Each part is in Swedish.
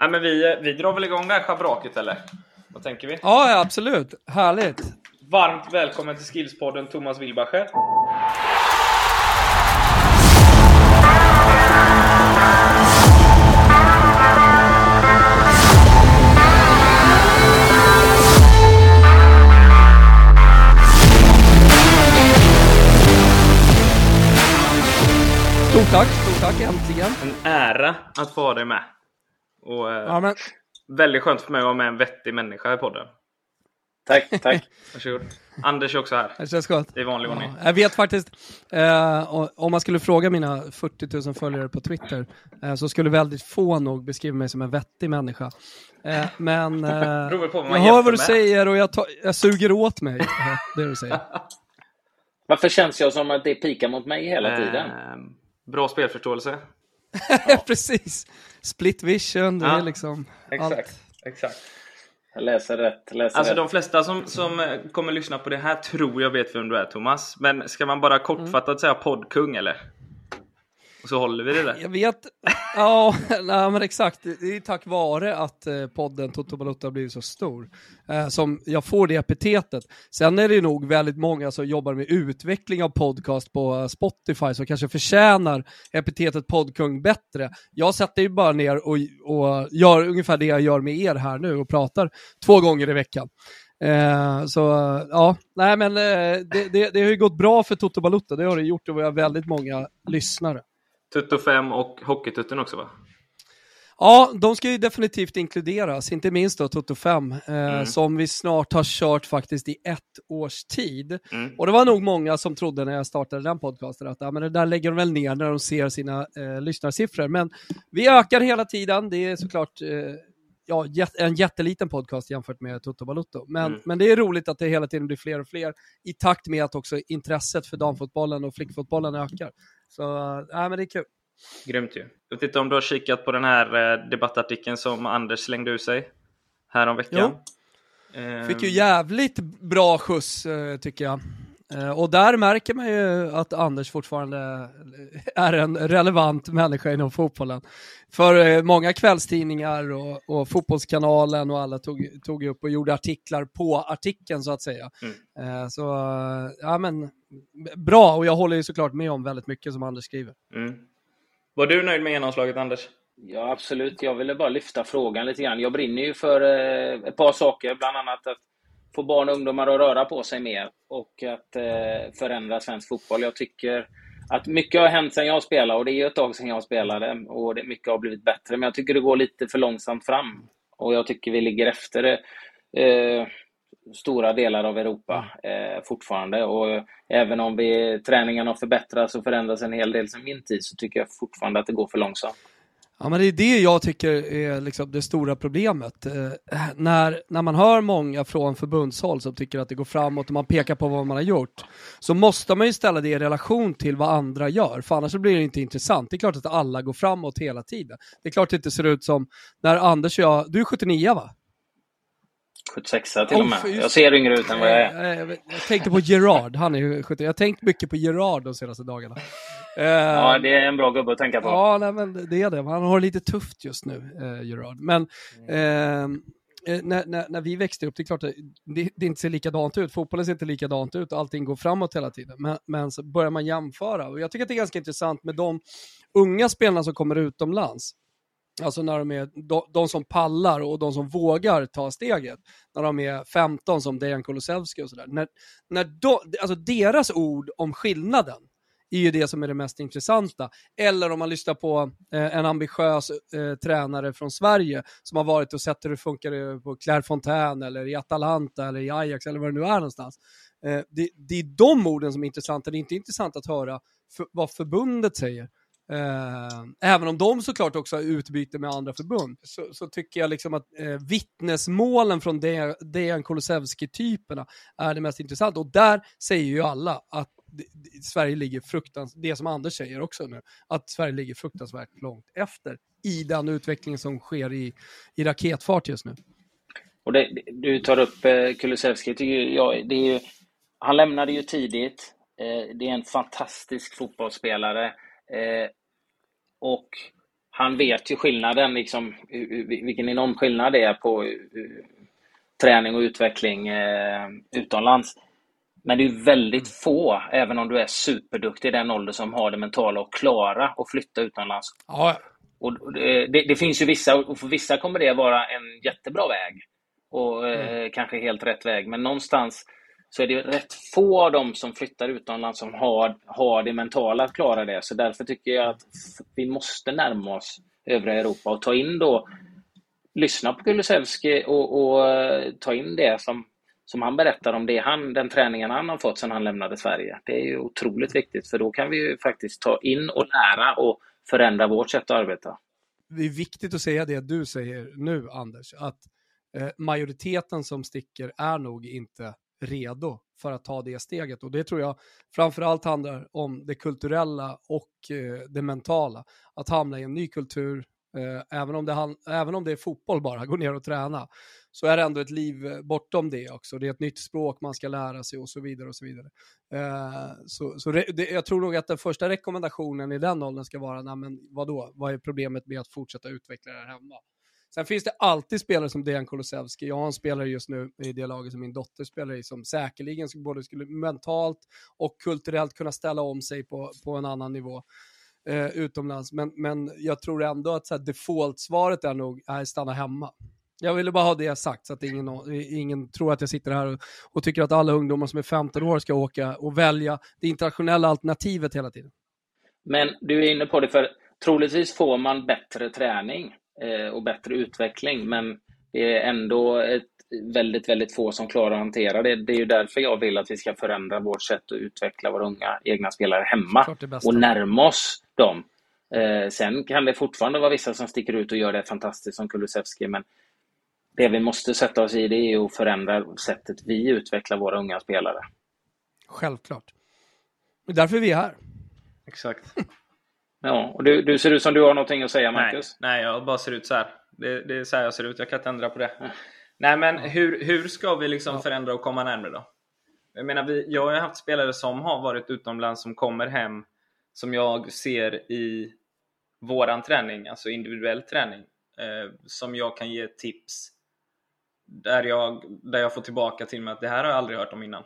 Nej, men vi, vi drar väl igång det här schabraket eller? Vad tänker vi? Ja, absolut. Härligt. Varmt välkommen till Skillspodden Thomas Wilbacher. Stort tack, stort tack äntligen. En ära att få ha dig med. Och eh, Ja, men, väldigt skönt för mig att vara med en vettig människa i podden. Tack, tack. Varsågod. Anders är också här. det känns gott. I vanlig ordning. Ja, jag vet faktiskt, eh, om man skulle fråga mina 40 000 följare på Twitter, eh, så skulle väldigt få nog beskriva mig som en vettig människa. Eh, men eh, jag hör vad du med. säger och jag, tar, jag suger åt mig. Eh, det är det du säger. Varför känns jag som att det pikar mot mig hela tiden? Eh, bra spelförståelse. Precis. Split vision, det Ja, är liksom Exakt. allt. exakt. Jag läser rätt. Läser Alltså rätt. de flesta som, som eh, kommer lyssna på det här tror jag vet vem du är Thomas. Men ska man bara kortfattat säga poddkung eller? Och så håller vi det där. Jag vet, ja, nej, men exakt. Det är tack vare att eh, podden Toto Balotto har blivit så stor eh, som jag får det epitetet. Sen är det nog väldigt många som jobbar med utveckling av podcast på eh, Spotify som kanske förtjänar epitetet poddkung bättre. Jag sätter ju bara ner och, och gör ungefär det jag gör med er här nu och pratar två gånger i veckan. Eh, så eh, ja, nej men eh, det, det, det har ju gått bra för Toto Balutta, det har det gjort och vi har väldigt många lyssnare. Tutto 5 och Hockeytutten också va? Ja, de ska ju definitivt inkluderas, inte minst då Toto 5, eh, som vi snart har kört faktiskt i ett års tid. Mm. Och det var nog många som trodde när jag startade den podcasten att ja, men det där lägger de väl ner när de ser sina eh, lyssnarsiffror. Men vi ökar hela tiden, det är såklart eh, ja, en jätteliten podcast jämfört med Toto Balutto. Men, Mm. men det är roligt att det hela tiden blir fler och fler i takt med att också intresset för damfotbollen och flickfotbollen ökar. Så ja, men det är kul. Grymt ju. Jag vet inte om du har kikat på den här eh, debattartikeln som Anders slängde ur sig häromveckan? Eh, Fick ju jävligt bra skjuts eh, tycker jag. Eh, och där märker man ju att Anders fortfarande är en relevant människa inom fotbollen. För eh, många kvällstidningar och, och Fotbollskanalen och alla tog, tog upp och gjorde artiklar på artikeln så att säga. Eh, så ja men bra och jag håller ju såklart med om väldigt mycket som Anders skriver. Mm. Var du nöjd med genomslaget Anders? Ja, absolut. Jag ville bara lyfta frågan lite grann. Jag brinner ju för ett par saker, bland annat att få barn och ungdomar att röra på sig mer och att eh, förändra svensk fotboll. Jag tycker att mycket har hänt sedan jag spelade och det är ju ett tag sedan jag spelade och det, mycket har blivit bättre. Men jag tycker det går lite för långsamt fram och jag tycker vi ligger efter eh, stora delar av Europa eh, fortfarande. Och även om vi, träningen har förbättrats och förändrats en hel del sedan min tid så tycker jag fortfarande att det går för långsamt. Ja, men det är det jag tycker är liksom det stora problemet. Eh, när, när man hör många från förbundshåll som tycker att det går framåt och man pekar på vad man har gjort, så måste man ju ställa det i relation till vad andra gör, för annars blir det inte intressant. Det är klart att alla går framåt hela tiden. Det är klart det inte ser ut som när Anders och jag, du är 79 va? 76 till och med. Just- Jag ser yngre ut än vad jag är. Jag tänkte på Gerard, han är ju 70. Jag har tänkt mycket på Gerard de senaste dagarna. Eh, Ja, det är en bra gubbe att tänka på. Ja, nej, men det är det. Han har det lite tufft just nu, eh, Gerard. Men Mm. eh, när, när, när vi växte upp, det är klart det, det inte ser likadant ut. Fotbollen ser inte likadant ut och allting går framåt hela tiden. Men, men så börjar man jämföra. Och jag tycker att det är ganska intressant med de unga spelarna som kommer utomlands. Alltså när de är de, de som pallar och de som vågar ta steget. När de är 15 som Dejan Kulusevski och sådär. När, när de, alltså deras ord om skillnaden är ju det som är det mest intressanta. Eller om man lyssnar på eh, en ambitiös eh, tränare från Sverige som har varit och sett hur det funkar på på Clairefontaine eller i Atalanta eller i Ajax eller vad det nu är någonstans. Eh, det, det är de orden som är intressanta. Det är inte intressant att höra för, vad förbundet säger. Eh, även om de såklart också har utbyte med andra förbund, så, så tycker jag liksom att eh, vittnesmålen från Dejan Kulusevski-typerna är det mest intressanta. Och där säger ju alla att det- Sverige ligger fruktansvärt, det som Anders säger också nu, att Sverige ligger fruktansvärt långt efter i den utveckling som sker i, i raketfart just nu. Och det, du tar upp eh, Kulusevski. tycker jag, det är ju, han lämnade ju tidigt. Eh, det är en fantastisk fotbollsspelare. Eh, och han vet ju skillnaden, liksom, vilken enorm skillnad det är på uh, träning och utveckling uh, utomlands. Men det är väldigt få, även om du är superduktig i den ålder, som har det mentala och klara att flytta utomlands. Ja. Och det, det, finns ju vissa, och för vissa kommer det vara en jättebra väg. Och mm. kanske helt rätt väg. Men någonstans så är det rätt få av dem som flyttar utomlands som har, har det mentala att klara det. Så därför tycker jag att vi måste närma oss övriga Europa och ta in då, lyssna på Kulusevski och, och eh, ta in det som, som han berättar om det han, den träningen han har fått sedan han lämnade Sverige. Det är ju otroligt viktigt för då kan vi ju faktiskt ta in och lära och förändra vårt sätt att arbeta. Det är viktigt att säga det du säger nu, Anders, att eh, majoriteten som sticker är nog inte redo för att ta det steget. Och det tror jag framförallt handlar om det kulturella och eh, det mentala. Att hamna i en ny kultur, eh, även, om det även om det är fotboll bara, gå ner och träna, så är det ändå ett liv eh, bortom det också. Det är ett nytt språk man ska lära sig och så vidare. och Så vidare. Eh, så, så det, jag tror nog att den första rekommendationen i den åldern ska vara, nej men vadå, vad är problemet med att fortsätta utveckla det här hemma? Sen finns det alltid spelare som Dejan Kulusevski. Jag har en spelare just nu i det laget som min dotter spelar i som säkerligen både skulle mentalt och kulturellt kunna ställa om sig på, på en annan nivå eh, utomlands. Men, men jag tror ändå att default-svaret är nog, är stanna hemma. Jag ville bara ha det sagt så att ingen, ingen tror att jag sitter här och, och, tycker att alla ungdomar som är 15 år ska åka och välja det internationella alternativet hela tiden. Men du är inne på det, för troligtvis får man bättre träning och bättre utveckling. Men det är ändå ett väldigt, väldigt få som klarar att hantera det. Det är ju därför jag vill att vi ska förändra vårt sätt att utveckla våra unga egna spelare hemma och närma oss dem. Eh, sen kan det fortfarande vara vissa som sticker ut och gör det fantastiskt som Kulusevski, men det vi måste sätta oss i det är att förändra sättet vi utvecklar våra unga spelare. Självklart. Det är därför vi är här. Exakt. Ja, och du, du ser ut som du har någonting att säga, Marcus. Nej, nej jag bara ser ut så här. Det, det är så här jag ser ut. Jag kan inte ändra på det. Nej, men hur, hur ska vi liksom förändra och komma närmare då? Jag menar, vi, jag har ju haft spelare som har varit utomlands som kommer hem som jag ser i våran träning, alltså individuell träning, eh, som jag kan ge tips där jag, där jag får tillbaka till mig att det här har jag aldrig hört om innan.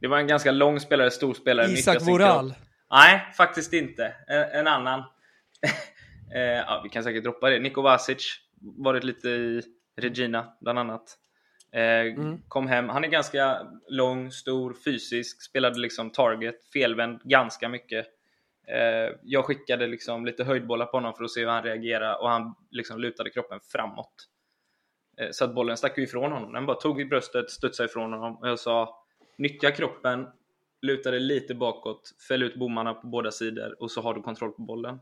Det var en ganska lång spelare, stor spelare. Isak Voral. Nej, faktiskt inte. En, en annan. Eh, ja, vi kan säkert droppa det. Niko Vasic, varit lite i Regina bland annat. Eh, mm. Kom hem. Han är ganska lång, stor, fysisk, spelade liksom target, felvänd ganska mycket. Eh, jag skickade liksom lite höjdbollar på honom för att se hur han reagerade och han liksom lutade kroppen framåt. Så att bollen stack ifrån honom. Den bara tog i bröstet, studsade ifrån honom och jag sa nyttja kroppen, luta dig lite bakåt, fäll ut bommarna på båda sidor och så har du kontroll på bollen.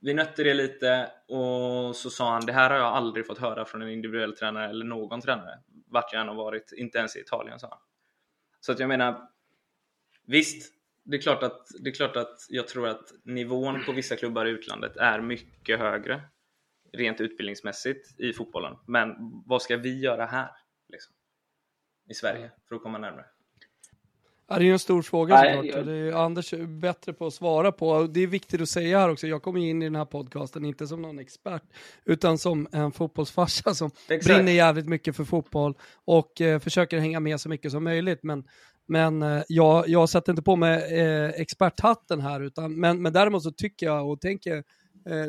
Vi nötte det lite och så sa han det här har jag aldrig fått höra från en individuell tränare eller någon tränare. Vart jag än har varit, inte ens i Italien sa han. Så att jag menar, visst, det är, klart att, det är klart att jag tror att nivån på vissa klubbar i utlandet är mycket högre rent utbildningsmässigt i fotbollen. Men vad ska vi göra här? Liksom, I Sverige för att komma närmare? Ja, det är en stor fråga Nej, såklart. Jag... Det är Anders är bättre på att svara på. Det är viktigt att säga här också, jag kommer in i den här podcasten inte som någon expert, utan som en fotbollsfarsa som Exakt. brinner jävligt mycket för fotboll och eh, försöker hänga med så mycket som möjligt. Men, men eh, jag, jag sätter inte på mig eh, experthatten här, utan, men, men däremot så tycker jag och tänker eh,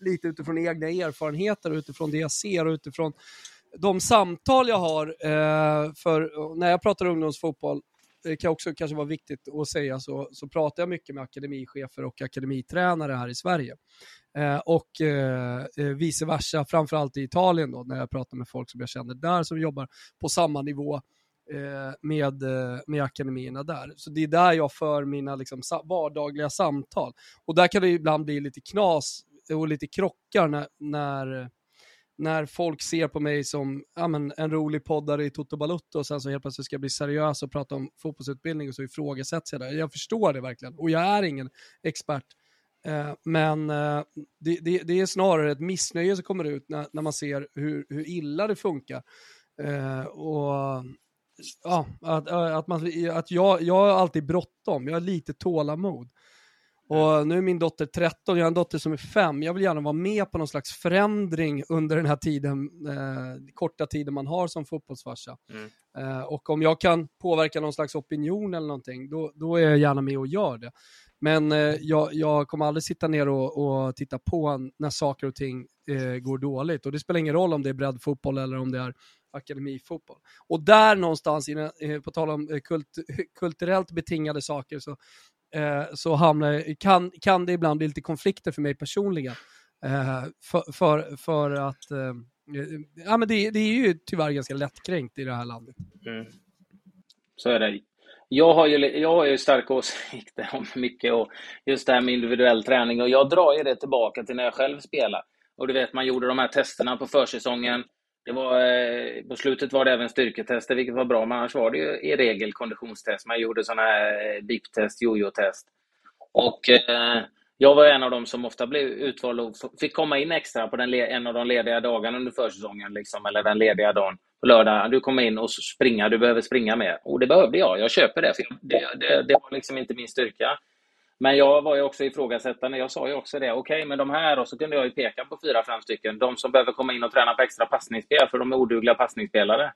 lite utifrån egna erfarenheter, utifrån det jag ser och utifrån de samtal jag har, eh, för när jag pratar ungdomsfotboll det kan också kanske vara viktigt att säga, så, så pratar jag mycket med akademichefer och akademitränare här i Sverige. Eh, och eh, eh vice versa, framförallt i Italien då, när jag pratar med folk som jag känner där som jobbar på samma nivå eh, med, eh, med akademierna där. Så det är där jag för mina liksom, vardagliga samtal. Och där kan det ibland bli lite knas och lite krockar när, när när folk ser på mig som ja, men, en rolig poddare i Toto Balutto och sen så helt plötsligt ska jag bli seriös och prata om fotbollsutbildning och så ifrågasätts jag där. Jag förstår det verkligen och jag är ingen expert. Eh, men eh, det, det, det, är snarare ett missnöje som kommer ut när, när man ser hur, hur illa det funkar. Eh, och ja, att, att, man, att jag, jag har alltid bråttom, jag har lite tålamod. Och nu är min dotter 13, jag har en dotter som är 5. Jag vill gärna vara med på någon slags förändring under den här tiden, eh, korta tiden man har som fotbollsfarsa. Mm. Eh, och om jag kan påverka någon slags opinion eller någonting, då, då är jag gärna med och gör det. Men eh, jag, jag, kommer aldrig sitta ner och, och, titta på när saker och ting eh, går dåligt. Och det spelar ingen roll om det är breddfotboll eller om det är akademifotboll. Och där någonstans, eh, på tal om eh, kult, kulturellt betingade saker, så, eh, så hamnar, kan, kan det ibland bli lite konflikter för mig personligen. Eh, för, för, för, att eh, eh, ja, men det, det, är ju tyvärr ganska lättkränkt i det här landet. Mm. Så är det. Jag har ju, jag har ju starka åsikter om mycket och just det här med individuell träning och jag drar ju det tillbaka till när jag själv spelade. Och du vet, man gjorde de här testerna på försäsongen. Det var, eh, på slutet var det även styrketester, vilket var bra, men annars var det ju i regel konditionstest. Man gjorde sådana här eh, BIP-test, jojo-test. Och eh, jag var en av dem som ofta blev utvald och fick komma in extra på den, en av de lediga dagarna under försäsongen, liksom, eller den lediga dagen på lördag. Du kommer in och springa, du behöver springa mer. Och det behövde jag, jag köper det, för det, det, det var liksom inte min styrka. Men jag var ju också ifrågasättande. Jag sa ju också det. Okej, okay, men de här, och så kunde jag ju peka på fyra, fem stycken. De som behöver komma in och träna på extra passningsspel, för de är odugliga passningsspelare.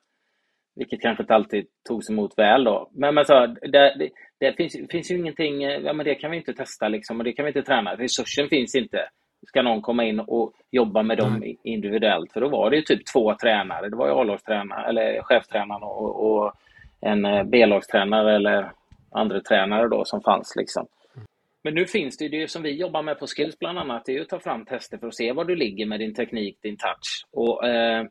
Vilket kanske inte alltid togs emot väl då. Men, men så, det, det, det finns, finns ju ingenting, ja men det kan vi inte testa liksom, och det kan vi inte träna. Resursen finns inte. Ska någon komma in och jobba med dem mm. individuellt? För då var det ju typ två tränare. Det var ju A-lagstränare, eller cheftränaren och, och en eh, B-lagstränare eller andra tränare då som fanns liksom. Men nu finns det ju det som vi jobbar med på Skills bland annat, det är att ta fram tester för att se var du ligger med din teknik, din touch. Och, eh,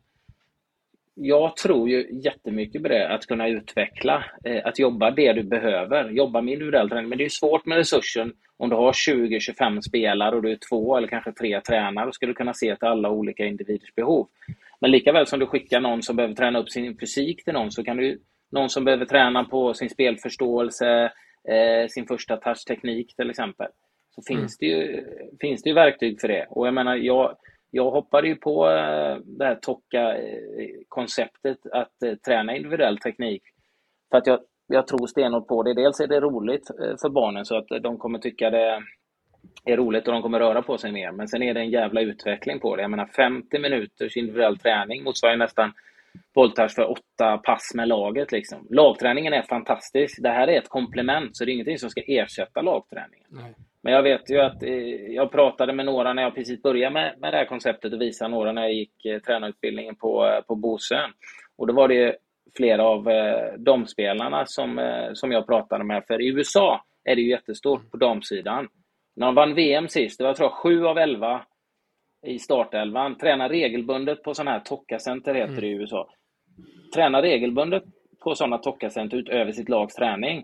jag tror ju jättemycket på det, att kunna utveckla, eh, att jobba det du behöver, jobba med individuell träning. Men det är svårt med resursen om du har 20-25 spelare och du är två eller kanske tre tränare, då ska du kunna se till alla olika individers behov. Men lika väl som du skickar någon som behöver träna upp sin fysik till någon, så kan du någon som behöver träna på sin spelförståelse, eh, sin första touchteknik till exempel. Så mm. finns, det ju, finns det ju verktyg för det. Och jag menar, jag, jag hoppade ju på eh, det här Tokka-konceptet att eh, träna individuell teknik. För att jag, jag tror stenhårt på det. Dels är det roligt eh, för barnen så att de kommer tycka det är roligt och de kommer röra på sig mer. Men sen är det en jävla utveckling på det. Jag menar 50 minuters individuell träning motsvarar nästan bolltouch för åtta pass med laget. Liksom. Lagträningen är fantastisk. Det här är ett komplement, så det är ingenting som ska ersätta lagträningen. Nej. Men jag vet ju att eh, jag pratade med några när jag precis började med, med det här konceptet och visade några när jag gick eh, tränarutbildningen på, eh, på Bosön. Och då var det flera av eh, de spelarna som, eh, som jag pratade med. För i USA är det ju jättestort på damsidan. När de vann VM sist, det var tror jag 7 av 11 i startelvan. Tränar regelbundet på sådana här Tokka-center heter mm. det i USA. Tränar regelbundet på sådana Tokka-center utöver sitt lags träning.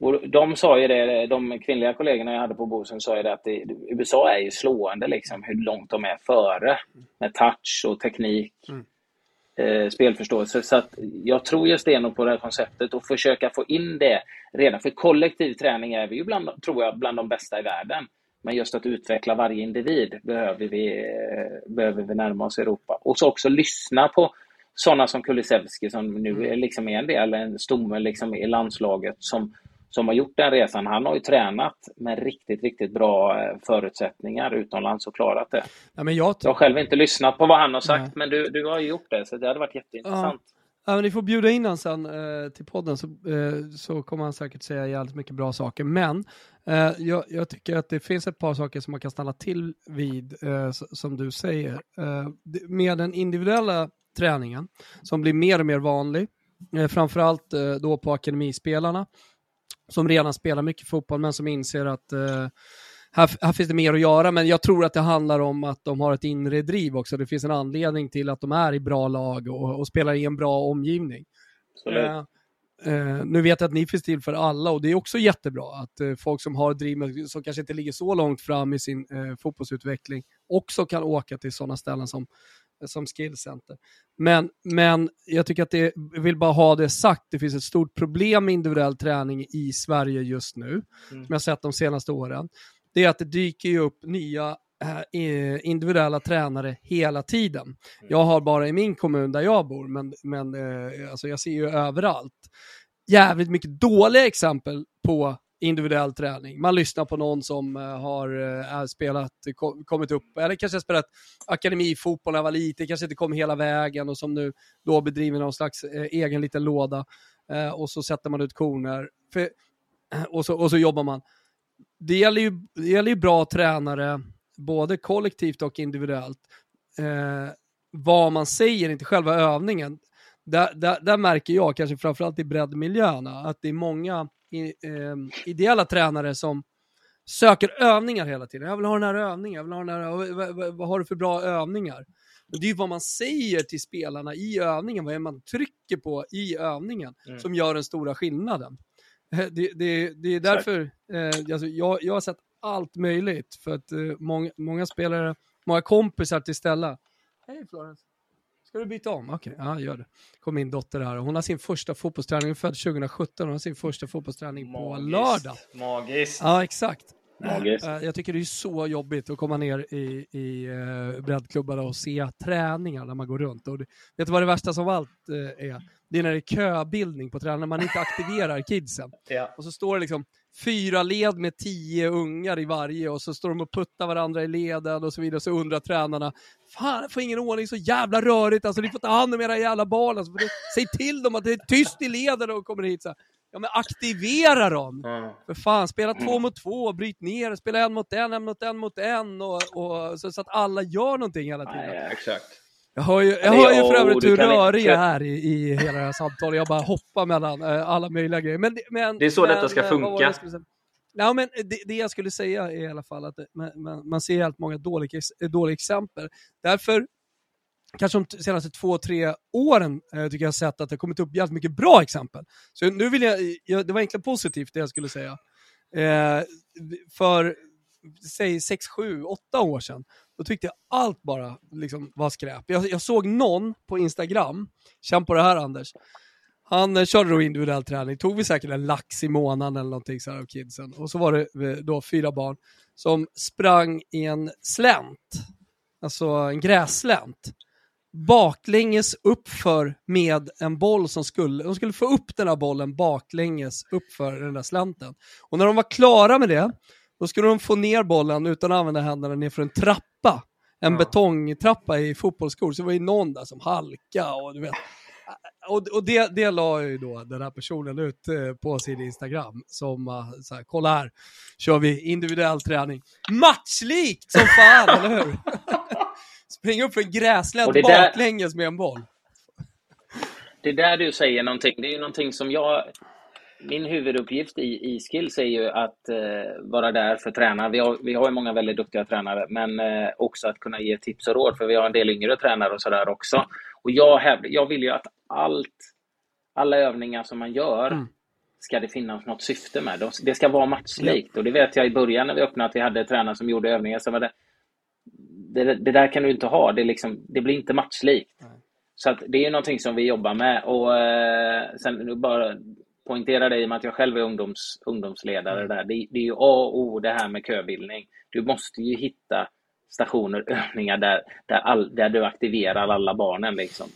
Och de sa ju det, de kvinnliga kollegorna jag hade på Bosön sa ju det att det, USA är ju slående liksom hur långt de är före med touch och teknik, mm. eh, spelförståelse. Så att jag tror ju stenhårt på det här konceptet och försöka få in det redan. För kollektiv träning är vi ju bland, tror jag, bland de bästa i världen. Men just att utveckla varje individ behöver vi, eh, behöver vi närma oss Europa. Och så också lyssna på sådana som Kulusevski som nu mm. liksom är en del, en stomme liksom i landslaget som som har gjort den resan, han har ju tränat med riktigt, riktigt bra eh, förutsättningar utomlands och klarat det. Ja, men jag, jag har själv inte lyssnat på vad han har sagt, Nej. men du, du har ju gjort det, så det hade varit jätteintressant. Ja. Ja, men ni får bjuda in honom sen eh, till podden så, eh, så kommer han säkert säga jävligt mycket bra saker. Men eh, jag, jag, tycker att det finns ett par saker som man kan stanna till vid, eh, som du säger. Eh, med den individuella träningen som blir mer och mer vanlig, eh, framförallt eh, då på akademispelarna, som redan spelar mycket fotboll men som inser att eh, här, här, finns det mer att göra, men jag tror att det handlar om att de har ett inre driv också. Det finns en anledning till att de är i bra lag och, och spelar i en bra omgivning. Eh, eh, nu vet jag att ni finns till för alla och det är också jättebra att eh, folk som har driv, som kanske inte ligger så långt fram i sin eh, fotbollsutveckling, också kan åka till sådana ställen som som skillcenter. Men, men jag tycker att det, jag vill bara ha det sagt, det finns ett stort problem med individuell träning i Sverige just nu, mm. som jag sett de senaste åren. Det är att det dyker upp nya eh, individuella tränare hela tiden. Mm. Jag har bara i min kommun där jag bor, men, men eh, alltså jag ser ju överallt jävligt mycket dåliga exempel på individuell träning. Man lyssnar på någon som uh, har spelat, kom, kommit upp, eller kanske har spelat akademifotboll när jag var liten, kanske inte kom hela vägen och som nu då bedriver någon slags egen liten låda. och så sätter man ut koner. För, och, så, och så jobbar man. Det gäller, ju, det gäller ju bra tränare, både kollektivt och individuellt. vad man säger, inte själva övningen där, där, där, märker jag, kanske framförallt i breddmiljöerna, att det är många i, eh, ideella tränare som söker övningar hela tiden. Jag vill ha den här övningen, jag vill ha den här, vad, vad, vad har du för bra övningar? Det är ju vad man säger till spelarna i övningen, vad är man trycker på i övningen, mm. som gör den stora skillnaden. Eh, det, det, det är därför eh, alltså jag, jag har sett allt möjligt, för att eh, många, många spelare, många kompisar till Stella. Hej Florence. Ska du byta om? Okej, okay. ja gör det. kom min dotter här hon har sin första fotbollsträning, hon född 2017, hon har sin första fotbollsträning Magiskt. på lördag. Magiskt. Ja, exakt. Magiskt. Eh, jag tycker det är så jobbigt att komma ner i, i uh, breddklubbarna och se träningar när man går runt. Och det, vet du vad det värsta som allt uh, är? Det är när det är köbildning på träning, när man inte aktiverar kidsen. Ja. Och så står det liksom fyra led med tio ungar i varje och så står de och puttar varandra i leden och så vidare. Så undrar tränarna, fan jag får ingen ordning, så jävla rörigt, alltså ni får ta hand om era jävla barn. Alltså, säg till dem att det är tyst i leden och kommer hit. Så här. Ja men aktivera dem! Mm. För fan, spela två mot två, bryt ner, spela en mot en, en mot en mot en och, och så, så, att alla gör någonting hela tiden. Ja, exakt. Jag hör ju, jag hör ju för övrigt hur rörig jag är i, i hela det här samtalet. Jag bara hoppar mellan äh, alla möjliga grejer. Men, men, det är så men, detta ska funka. Ja, men det, det, jag skulle säga är i alla fall att man, man, man ser helt många dåliga, dåliga exempel. Därför kanske de senaste två, tre åren eh, tycker jag har sett att det har kommit upp jävligt mycket bra exempel. Så nu vill jag, jag det var egentligen positivt det jag skulle säga. Eh, för, säg 6, 7, 8 år sedan, då tyckte jag allt bara liksom var skräp. Jag, jag såg någon på Instagram, känn på det här Anders, han eh, körde då individuell träning, tog vi säkert en lax i månaden eller någonting så här av kidsen. Och så var det eh, då fyra barn som sprang i en slänt, alltså en grässlänt baklänges uppför med en boll som skulle, de skulle få upp den här bollen baklänges uppför den där slänten. Och när de var klara med det, då skulle de få ner bollen utan att använda händerna ner för en trappa. En ja. betongtrappa i fotbollsskor, så det var ju någon där som halka och du vet. Och, och det, det la ju då den här personen ut eh, på sin Instagram som uh, så här, kolla här, kör vi individuell träning. Matchlikt som fan, eller hur? Springa upp för en gräslänt baklänges med en boll. Det där du säger någonting, det är ju någonting som jag... Min huvuduppgift i, i Skills är ju att eh, vara där för tränare. Vi har, vi har ju många väldigt duktiga tränare, men eh, också att kunna ge tips och råd, för vi har en del yngre tränare och sådär också. Och jag, hävd, jag vill ju att allt, alla övningar som man gör mm. ska det finnas något syfte med. Det ska vara matchlikt. Och det vet jag i början när vi öppnade att vi hade tränare som gjorde övningar. Så var det, det, det, där kan du inte ha. Det, liksom, det blir inte matchlikt. Mm. Så att det är någonting som vi jobbar med. Och eh, sen nu bara poängtera det i och med att jag själv är ungdoms, ungdomsledare mm. där. Det, det, är ju A och O det här med köbildning. Du måste ju hitta stationer, övningar där, där, all, där du aktiverar alla barnen liksom.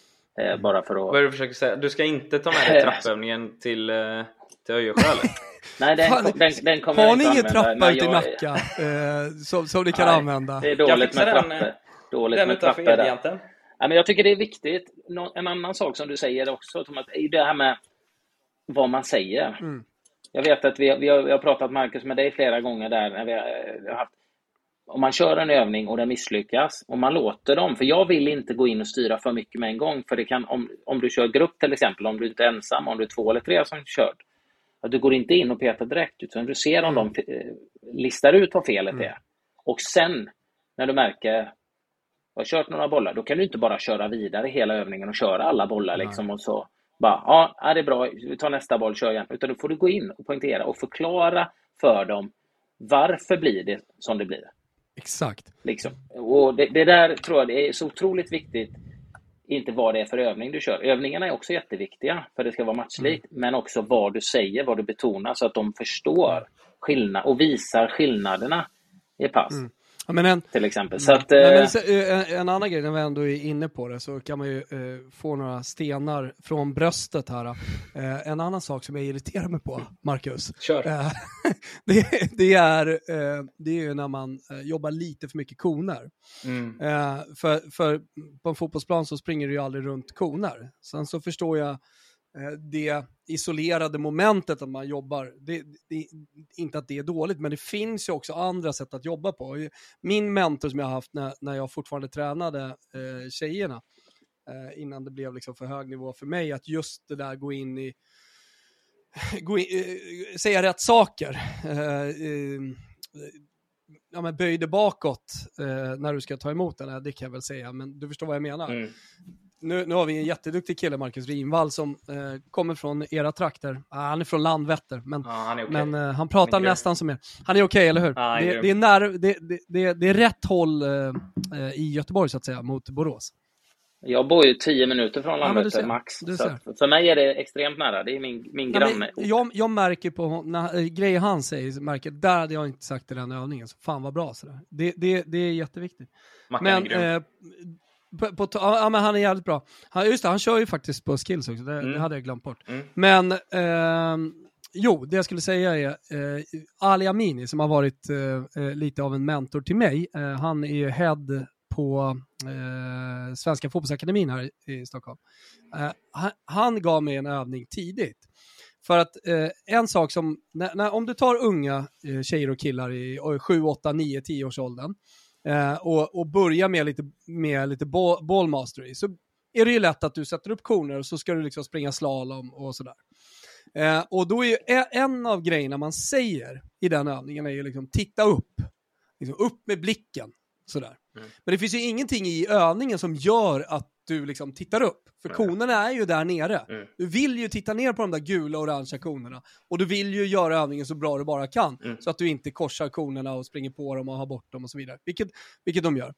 Eh, mm. bara för att... Vad är det du försöker säga? Du ska inte ta med dig trappövningen till, eh, till Öjersjö Nej, den, Fan, den, den kommer Har ni ingen trappa ute i Nacka eh, som, som ni kan Nej, använda? Det är dåligt med trappor. Den, dåligt den med trappor där. Ja, men jag tycker det är viktigt. En annan sak som du säger också, Thomas, är det här med vad man säger. Mm. Jag vet att vi, vi, har, vi har pratat Marcus med dig flera gånger där när vi har, vi har haft om man kör en övning och den misslyckas, och man låter dem, för jag vill inte gå in och styra för mycket med en gång, för det kan, om, om du kör grupp till exempel, om du inte är ensam, om du är två eller tre som kört, att du går inte in och petar direkt, utan du ser om de eh, listar ut vad felet mm. är. Och sen, när du märker, jag har kört några bollar, då kan du inte bara köra vidare hela övningen och köra alla bollar liksom och så bara, ja, det är bra, vi tar nästa boll, kör igen. Utan då får du gå in och poängtera och förklara för dem varför blir det som det blir. Exakt. Liksom. Och det, det, där tror jag det är så otroligt viktigt. Inte vad det är för övning du kör. Övningarna är också jätteviktiga för att det ska vara matchlikt. Mm. Men också vad du säger, vad du betonar så att de förstår skillnad och visar skillnaderna i pass. Mm. Ja, men en, till exempel. Så att, Nej, eh, men, en, en annan grej, när vi ändå är inne på det, så kan man ju eh, få några stenar från bröstet här. Eh, en annan sak som jag irriterar mig på, Marcus, Kör. eh, det, det, är, eh, det är ju när man eh, jobbar lite för mycket koner. Mm. Eh, för, för på en fotbollsplan så springer du ju aldrig runt koner. Sen så förstår jag eh, Eh, det isolerade momentet att man jobbar, det, det, inte att det är dåligt, men det finns ju också andra sätt att jobba på. Min mentor som jag har haft när, när jag fortfarande tränade eh, tjejerna, eh, innan det blev liksom för hög nivå för mig, att just det där gå in i, gå in, eh, säga rätt saker. Eh, eh, ja, men böj dig bakåt eh, när du ska ta emot den, det kan jag väl säga, men du förstår vad jag menar. Mm. Nu, nu har vi en jätteduktig kille, Marcus Rinvall, som eh, kommer från era trakter. Ah, han är från Landvetter, men, Ja, han okej. men eh, han pratar Han nästan som er. Han är okej, eller hur? Ja, det, det, är när, det, det, det, det är rätt håll eh, eh, i Göteborg, så att säga, mot Borås. jag bor ju tio minuter från Ja, Landvetter ser. max. Så för mig är det extremt nära. Det är min, min Nej, granne. jag, jag märker på när, äh, grejer han säger, så märker där hade jag inte sagt i den övningen, så fan vad bra sådär. Det, det, det är jätteviktigt. Mackan Men, är grym. eh, på, på, ja, men han är jävligt bra. Han, just det, han kör ju faktiskt på skills också, det, Mm. det hade jag glömt bort. Mm. Men, ehm, jo, det jag skulle säga är, eh, Ali Amini som har varit eh, eh, lite av en mentor till mig, eh, han är ju head på eh, Svenska fotbollsakademin här i, i Stockholm. Eh, han, han gav mig en övning tidigt. För att eh, en sak som, när, när, om du tar unga eh, tjejer och killar i eh, 7, 8, 9, 10 års åldern eh, och, och börjar med lite, med lite ball, ball mastery så är det ju lätt att du sätter upp koner och så ska du liksom springa slalom och sådär. Eh, och då är ju en av grejerna man säger i den övningen är ju liksom titta upp. Liksom upp med blicken. Sådär. Mm. Men det finns ju ingenting i övningen som gör att du liksom tittar upp. För Nej. konerna är ju där nere. Mm. Du vill ju titta ner på de där gula och orangea konerna. Och du vill ju göra övningen så bra du bara kan. Mm. Så att du inte korsar konerna och springer på dem och har bort dem och så vidare. Vilket, vilket de gör.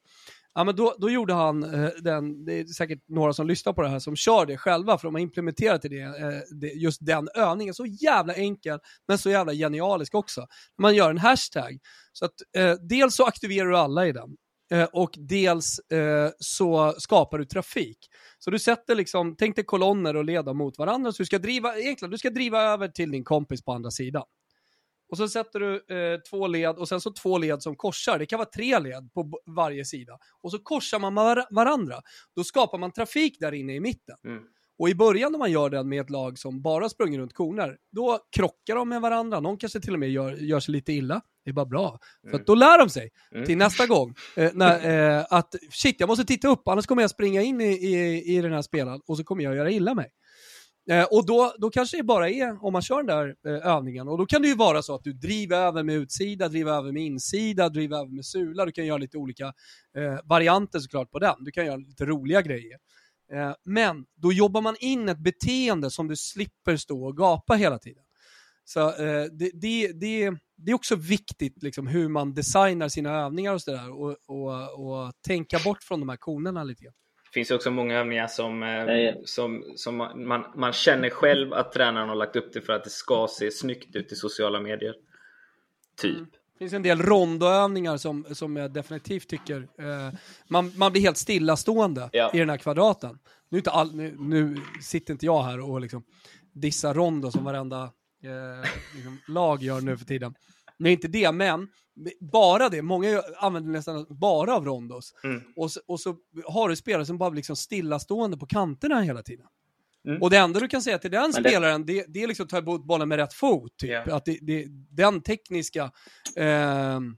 Ja, men då, då gjorde han eh, den, det är säkert några som lyssnar på det här som kör det själva, för de har implementerat det, eh, det, just den övningen. Så jävla enkel, men så jävla genialisk också. Man gör en hashtag. Så att eh, dels så aktiverar du alla i den. Eh, och dels eh, så skapar du trafik. Så du sätter liksom, tänk dig kolonner och leda mot varandra, så du ska driva, egentligen, du ska driva över till din kompis på andra sidan. Och så sätter du eh, två led och sen så två led som korsar. Det kan vara tre led på varje sida. Och så korsar man var- varandra. Då skapar man trafik där inne i mitten. Mm. Och i början när man gör den med ett lag som bara sprungit runt koner, då krockar de med varandra. Någon kanske till och med gör, gör sig lite illa. Det är bara bra. För Mm. då lär de sig Mm. till nästa gång. Eh, när, eh, att shit, jag måste titta upp, annars kommer jag springa in i, i, i den här spelaren och så kommer jag göra illa mig. Eh, och då, då kanske det bara är, om man kör den där eh, övningen, och då kan det ju vara så att du driver över med utsida, driver över med insida, driver över med sula, du kan göra lite olika eh, varianter såklart på den. Du kan göra lite roliga grejer. Eh, men då jobbar man in ett beteende som du slipper stå och gapa hela tiden. Så eh, det, det, det, det är också viktigt liksom, hur man designar sina övningar och sådär och, och, och tänka bort från de här konerna lite grann. Det finns ju också många övningar som, eh, som, som man, man, känner själv att tränaren har lagt upp det för att det ska se snyggt ut i sociala medier. Typ. Det finns en del rondoövningar som, som jag definitivt tycker, eh, man, man blir helt stillastående Ja. i den här kvadraten. Nu, inte all, nu, nu sitter inte jag här och liksom dissar rondo som varenda eh, liksom, lag gör nu för tiden. Är inte det, men bara det, många använder nästan bara av rondos. Mm. Och så, och så har du spelare som bara liksom stillastående på kanterna hela tiden. Mm. Och det enda du kan säga till den Men spelaren, det, det är liksom att ta emot bollen med rätt fot. Typ. Ja. Att det, det, den tekniska ehm,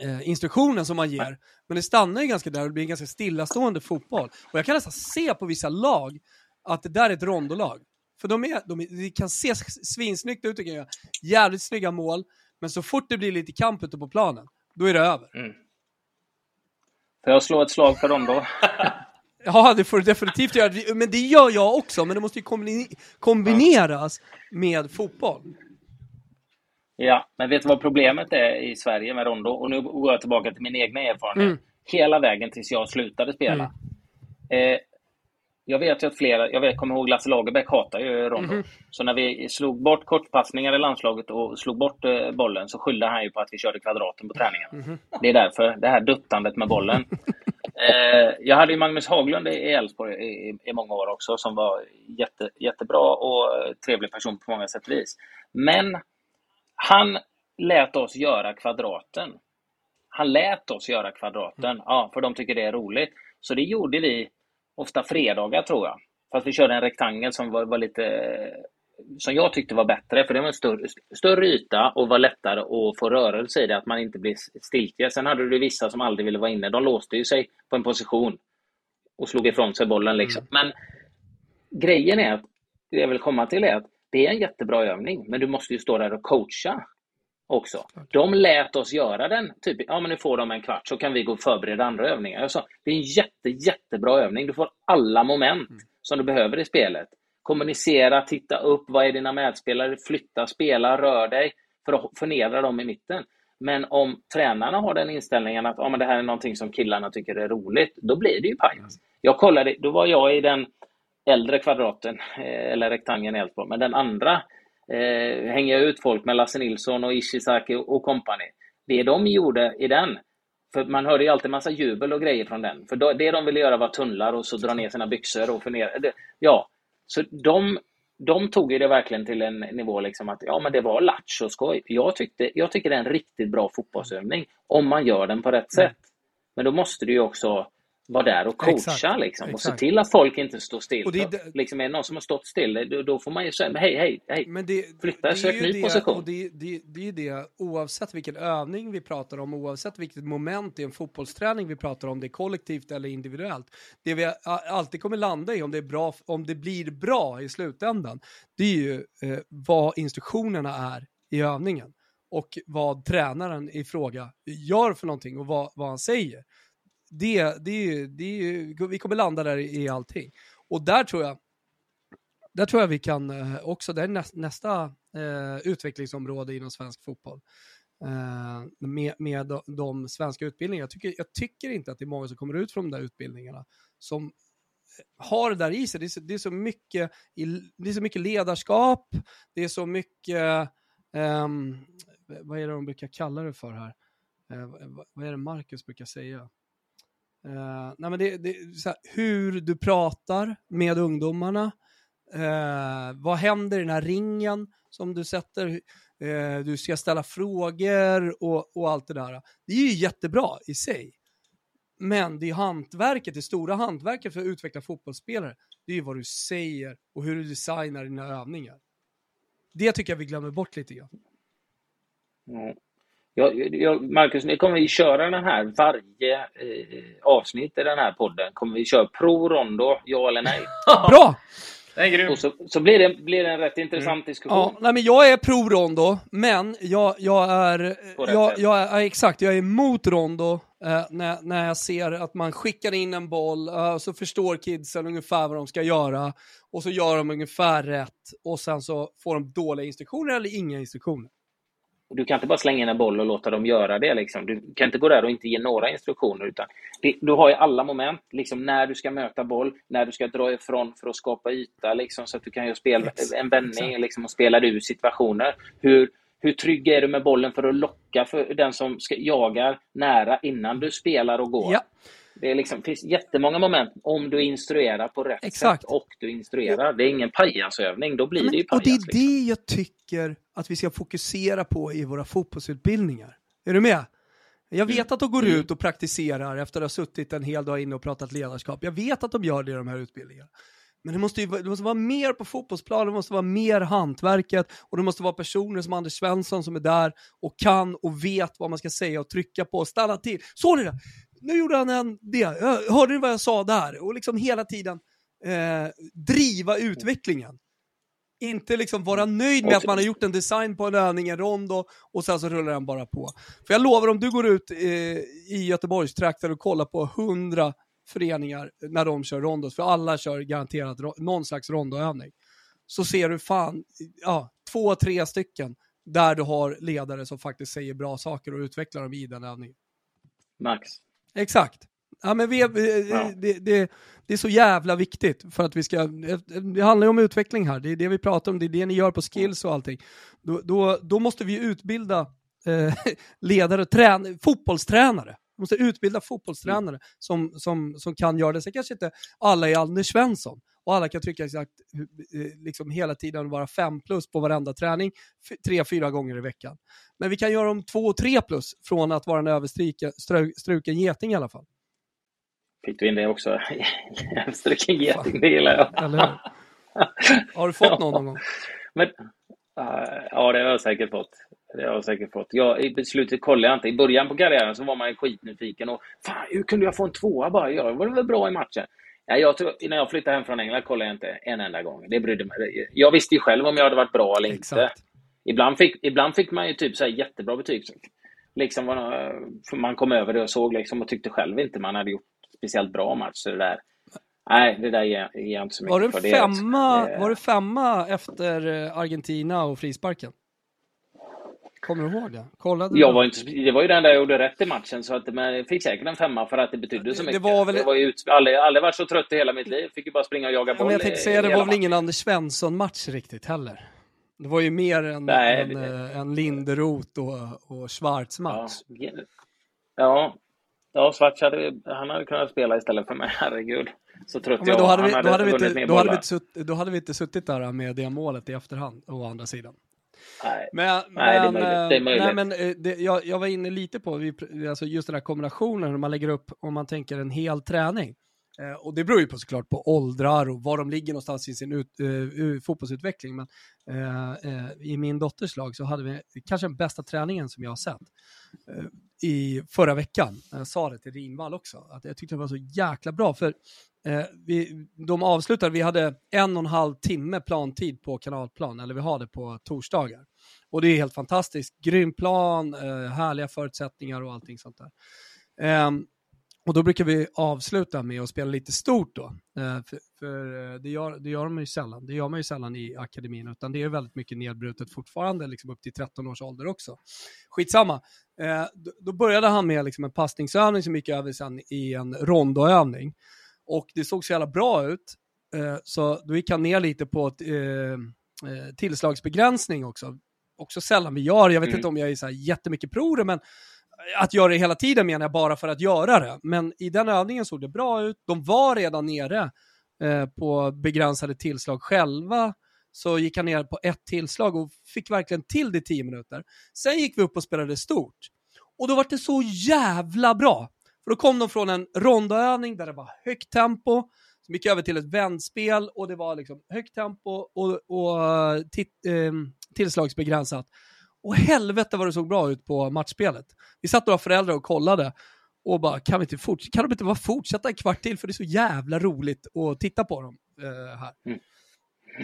eh, instruktionen som man ger. Men det stannar ju ganska där och det blir en ganska stillastående fotboll. Och jag kan nästan se på vissa lag att det där är ett rondolag. För de, är, de, det kan se svinsnyggt ut, kan göra jävligt snygga mål. Men så fort det blir lite kamp ute på planen, då är det över. Mm. Får jag slå ett slag för dem då? Ja, det får du definitivt göra. Men det gör jag också, men det måste ju kombine- kombineras med fotboll. Ja, men vet du vad problemet är i Sverige med Rondo? Och nu går jag tillbaka till min egna erfarenhet. Mm. Hela vägen tills jag slutade spela. Eh, jag vet ju att flera, jag vet, kommer ihåg Lasse Lagerbäck hatar ju Rondo. Mm. Så när vi slog bort kortpassningar i landslaget och slog bort eh, bollen så skyllde han ju på att vi körde kvadraten på träningen. Mm. Det är därför, det här duttandet med bollen. eh, jag hade ju Magnus Haglund i Elfsborg i, i, i, många år också som var jätte, jättebra och trevlig person på många sätt och vis. Men han lät oss göra kvadraten. Han lät oss göra kvadraten, mm. ja, för de tycker det är roligt. Så det gjorde vi ofta fredagar tror jag. Fast vi körde en rektangel som var, var lite som jag tyckte var bättre, för det var en större, större yta och var lättare att få rörelse i det, att man inte blir stiltje. Sen hade du vissa som aldrig ville vara inne. De låste ju sig på en position och slog ifrån sig bollen. Liksom. Mm. Men grejen är att, det jag vill komma till är att det är en jättebra övning, men du måste ju stå där och coacha också. De lät oss göra den. Typ, ja men nu får de en kvart så kan vi gå och förbereda andra övningar. Jag sa, det är en jätte, jättebra övning. Du får alla moment mm. som du behöver i spelet. Kommunicera, titta upp, vad är dina medspelare, flytta, spela, rör dig för att förnedra dem i mitten. Men om tränarna har den inställningen att ja, men det här är någonting som killarna tycker är roligt, då blir det ju pajas. Mm. Jag kollade, då var jag i den äldre kvadraten, eh, eller rektangeln i Älvsborg, men den andra eh, hänga ut folk med Lasse Nilsson och Ishizaki och kompani. Det de gjorde i den, för man hörde ju alltid massa jubel och grejer från den. För det de ville göra var tunnlar och så dra ner sina byxor och få ner... Ja, så de, de tog ju det verkligen till en nivå liksom att ja, men det var latch och skoj. Jag, tyckte, jag tycker det är en riktigt bra fotbollsövning om man gör den på rätt mm. sätt. Men då måste du ju också vara där och coacha exakt, liksom, och exakt. se till att folk inte står still. Och det, det, liksom, är det någon som har stått still, då, då får man ju säga hej, hej, hej, men det, flytta, det sök ny det, position. Och det, det, det är det, oavsett vilken övning vi pratar om, oavsett vilket moment i en fotbollsträning vi pratar om, det är kollektivt eller individuellt. Det vi alltid kommer landa i, om det, är bra, om det blir bra i slutändan, det är ju eh, vad instruktionerna är i övningen och vad tränaren i fråga gör för någonting och vad, vad han säger det, det, det, vi kommer landa där i allting. Och där tror jag, där tror jag vi kan eh, också, det är nästa, nästa eh, utvecklingsområde inom svensk fotboll. Eh, med, med de, de, svenska utbildningarna. Jag tycker, jag tycker inte att det är många som kommer ut från de där utbildningarna som eh, har det där i sig. Det är så, det är så, mycket, det är så mycket ledarskap, det är så mycket, um, vad är det de brukar kalla det för här? Uh, vad är det Marcus brukar säga? Uh, nej men det, det här, hur du pratar med ungdomarna. Uh, vad händer i den här ringen som du sätter? Uh, du ska ställa frågor och, och allt det där. Det är ju jättebra i sig. Men det är hantverket, det stora hantverket för att utveckla fotbollsspelare, det är ju vad du säger och hur du designar dina övningar. Det tycker jag vi glömmer bort lite grann. Mm. Jag, jag, Marcus, ni kommer vi köra den här varje eh, avsnitt i den här podden. Kommer vi köra pro rondo, ja eller nej? Bra! Och så, så blir, det, blir det en rätt intressant mm. diskussion. Ja, nej, men jag är pro rondo, men jag, jag är... Jag, jag, är exakt, jag är emot rondo eh, när, när jag ser att man skickar in en boll, eh, så förstår kidsen ungefär vad de ska göra, och så gör de ungefär rätt, och sen så får de dåliga instruktioner eller inga instruktioner. Du kan inte bara slänga in en boll och låta dem göra det. Liksom. Du kan inte gå där och inte ge några instruktioner. Utan det, du har ju alla moment. Liksom när du ska möta boll, när du ska dra ifrån för att skapa yta. Liksom, så att du kan göra spel, en vändning liksom, och spela ur situationer. Hur, hur trygg är du med bollen för att locka för den som ska, jagar nära innan du spelar och går? Ja. Det liksom, finns jättemånga moment om du instruerar på rätt Exakt. sätt och du instruerar. Det är ingen pajasövning, då blir Men, det ju pajas. Och det är liksom. det jag tycker att vi ska fokusera på i våra fotbollsutbildningar. Är du med? Jag vet mm. att de går ut och praktiserar efter att ha suttit en hel dag inne och pratat ledarskap. Jag vet att de gör det i de här utbildningarna. Men det måste, ju, det måste vara mer på fotbollsplanen, det måste vara mer hantverket och det måste vara personer som Anders Svensson som är där och kan och vet vad man ska säga och trycka på och stanna till. Såg ni det? Nu gjorde han en det, hörde ni vad jag sa där? Och liksom hela tiden eh, driva utvecklingen. Inte liksom vara nöjd med att man har gjort en design på en övning, en rond och sen så rullar den bara på. För jag lovar, om du går ut eh, i Göteborgstrakten och kollar på hundra föreningar när de kör rondos, för alla kör garanterat någon slags rondoövning, så ser du fan, ja, två, tre stycken där du har ledare som faktiskt säger bra saker och utvecklar dem i den övningen. Max. Exakt. Ja, men vi, ja. det, det, det, är så jävla viktigt för att vi ska, det handlar ju om utveckling här, det är det vi pratar om, det är det ni gör på skills och allting. Då, då, då måste vi utbilda eh, ledare, trän, fotbollstränare. Vi måste utbilda fotbollstränare mm. som, som, som kan göra det. Sen kanske inte alla är Anders Svensson och alla kan trycka exakt eh, liksom hela tiden vara fem plus på varenda träning, tre, fyra gånger i veckan. Men vi kan göra dem två, tre plus från att vara en överstruken geting i alla fall. Fick du in det också? överstruken geting, det gillar jag. Eller? Har du fått någon någon gång? Men, uh, ja, det har jag säkert fått. Det har jag säkert fått. Jag, I slutet kollade jag inte. I början på karriären så var man skitnyfiken. Och, Fan, hur kunde jag få en tvåa bara? Jag var väl bra i matchen. Ja, jag tror, när jag flyttade hem från England kollade jag inte en enda gång. Det brydde mig. Jag visste ju själv om jag hade varit bra eller inte. Ibland fick, ibland fick man ju typ så jättebra betyg. Liksom man kom över det och såg liksom och tyckte själv inte man hade gjort speciellt bra match. Så det där, nej, det där ger, jag inte så mycket var det för. Femma, det, var det femma efter eh, Argentina och frisparken? Kommer du ihåg det? Kollade jag var inte, det var ju den enda jag gjorde rätt i matchen, så att jag fick säkert en femma för att det betydde så mycket. Det var väl... Jag var ju ut, aldrig, aldrig varit så trött i hela mitt liv. Fick ju bara springa och jaga boll. Ja, men jag tänkte säga, det var väl ingen Anders Svensson-match riktigt heller? Det var ju mer en, Nej, en, det... Eh, en Linderoth och, och Schwarz-match. Ja. ja. Ja, Schwarz hade, han hade kunnat spela istället för mig, herregud. Så trött ja, jag då hade, vi, då, hade vi inte, då, hade vi inte suttit, då hade vi inte suttit där med det målet i efterhand, å andra sidan. Nej, men, nej det är möjligt. Det är möjligt. Nej, men eh, det, jag, jag, var inne lite på alltså just den här kombinationen, hur man lägger upp, om man tänker en hel träning. Eh, och det beror ju på såklart på åldrar och var de ligger någonstans i sin ut, uh, fotbollsutveckling. Men uh, uh, i min dotters lag så hade vi kanske den bästa träningen som jag har sett i förra veckan. Jag sa det till Rinvall också, att jag tyckte det var så jäkla bra. För Eh, vi, de avslutade, vi hade en och en halv timme plantid på kanalplan, eller vi har det på torsdagar. Och det är helt fantastiskt. Grym plan, eh, härliga förutsättningar och allting sånt där. Eh, och då brukar vi avsluta med att spela lite stort då. Eh, för, för eh, det, gör, det gör man ju sällan. Det gör man ju sällan i akademin, utan det är väldigt mycket nedbrutet fortfarande, liksom upp till 13 års ålder också. Skitsamma. Eh, då, då började han med liksom en passningsövning som gick över sen i en rondoövning. Och det såg så jävla bra ut, eh, så då gick han ner lite på ett, eh, eh tillslagsbegränsning också. Också sällan vi gör, jag vet mm. inte om jag är så här jättemycket pro det, men att göra det hela tiden menar jag bara för att göra det. Men i den övningen såg det bra ut. De var redan nere eh, på begränsade tillslag själva. Så gick han ner på ett tillslag och fick verkligen till det i tio minuter. Sen gick vi upp och spelade stort. Och då var det så jävla bra. För då kom de från en rondaövning där det var högt tempo, som gick över till ett vändspel och det var liksom högt tempo och, och eh, tillslagsbegränsat. Och helvete vad det såg bra ut på matchspelet. Vi satt några föräldrar och kollade och bara, kan, vi inte forts kan de inte bara fortsätta en kvart till för det är så jävla roligt att titta på dem eh, här. Mm.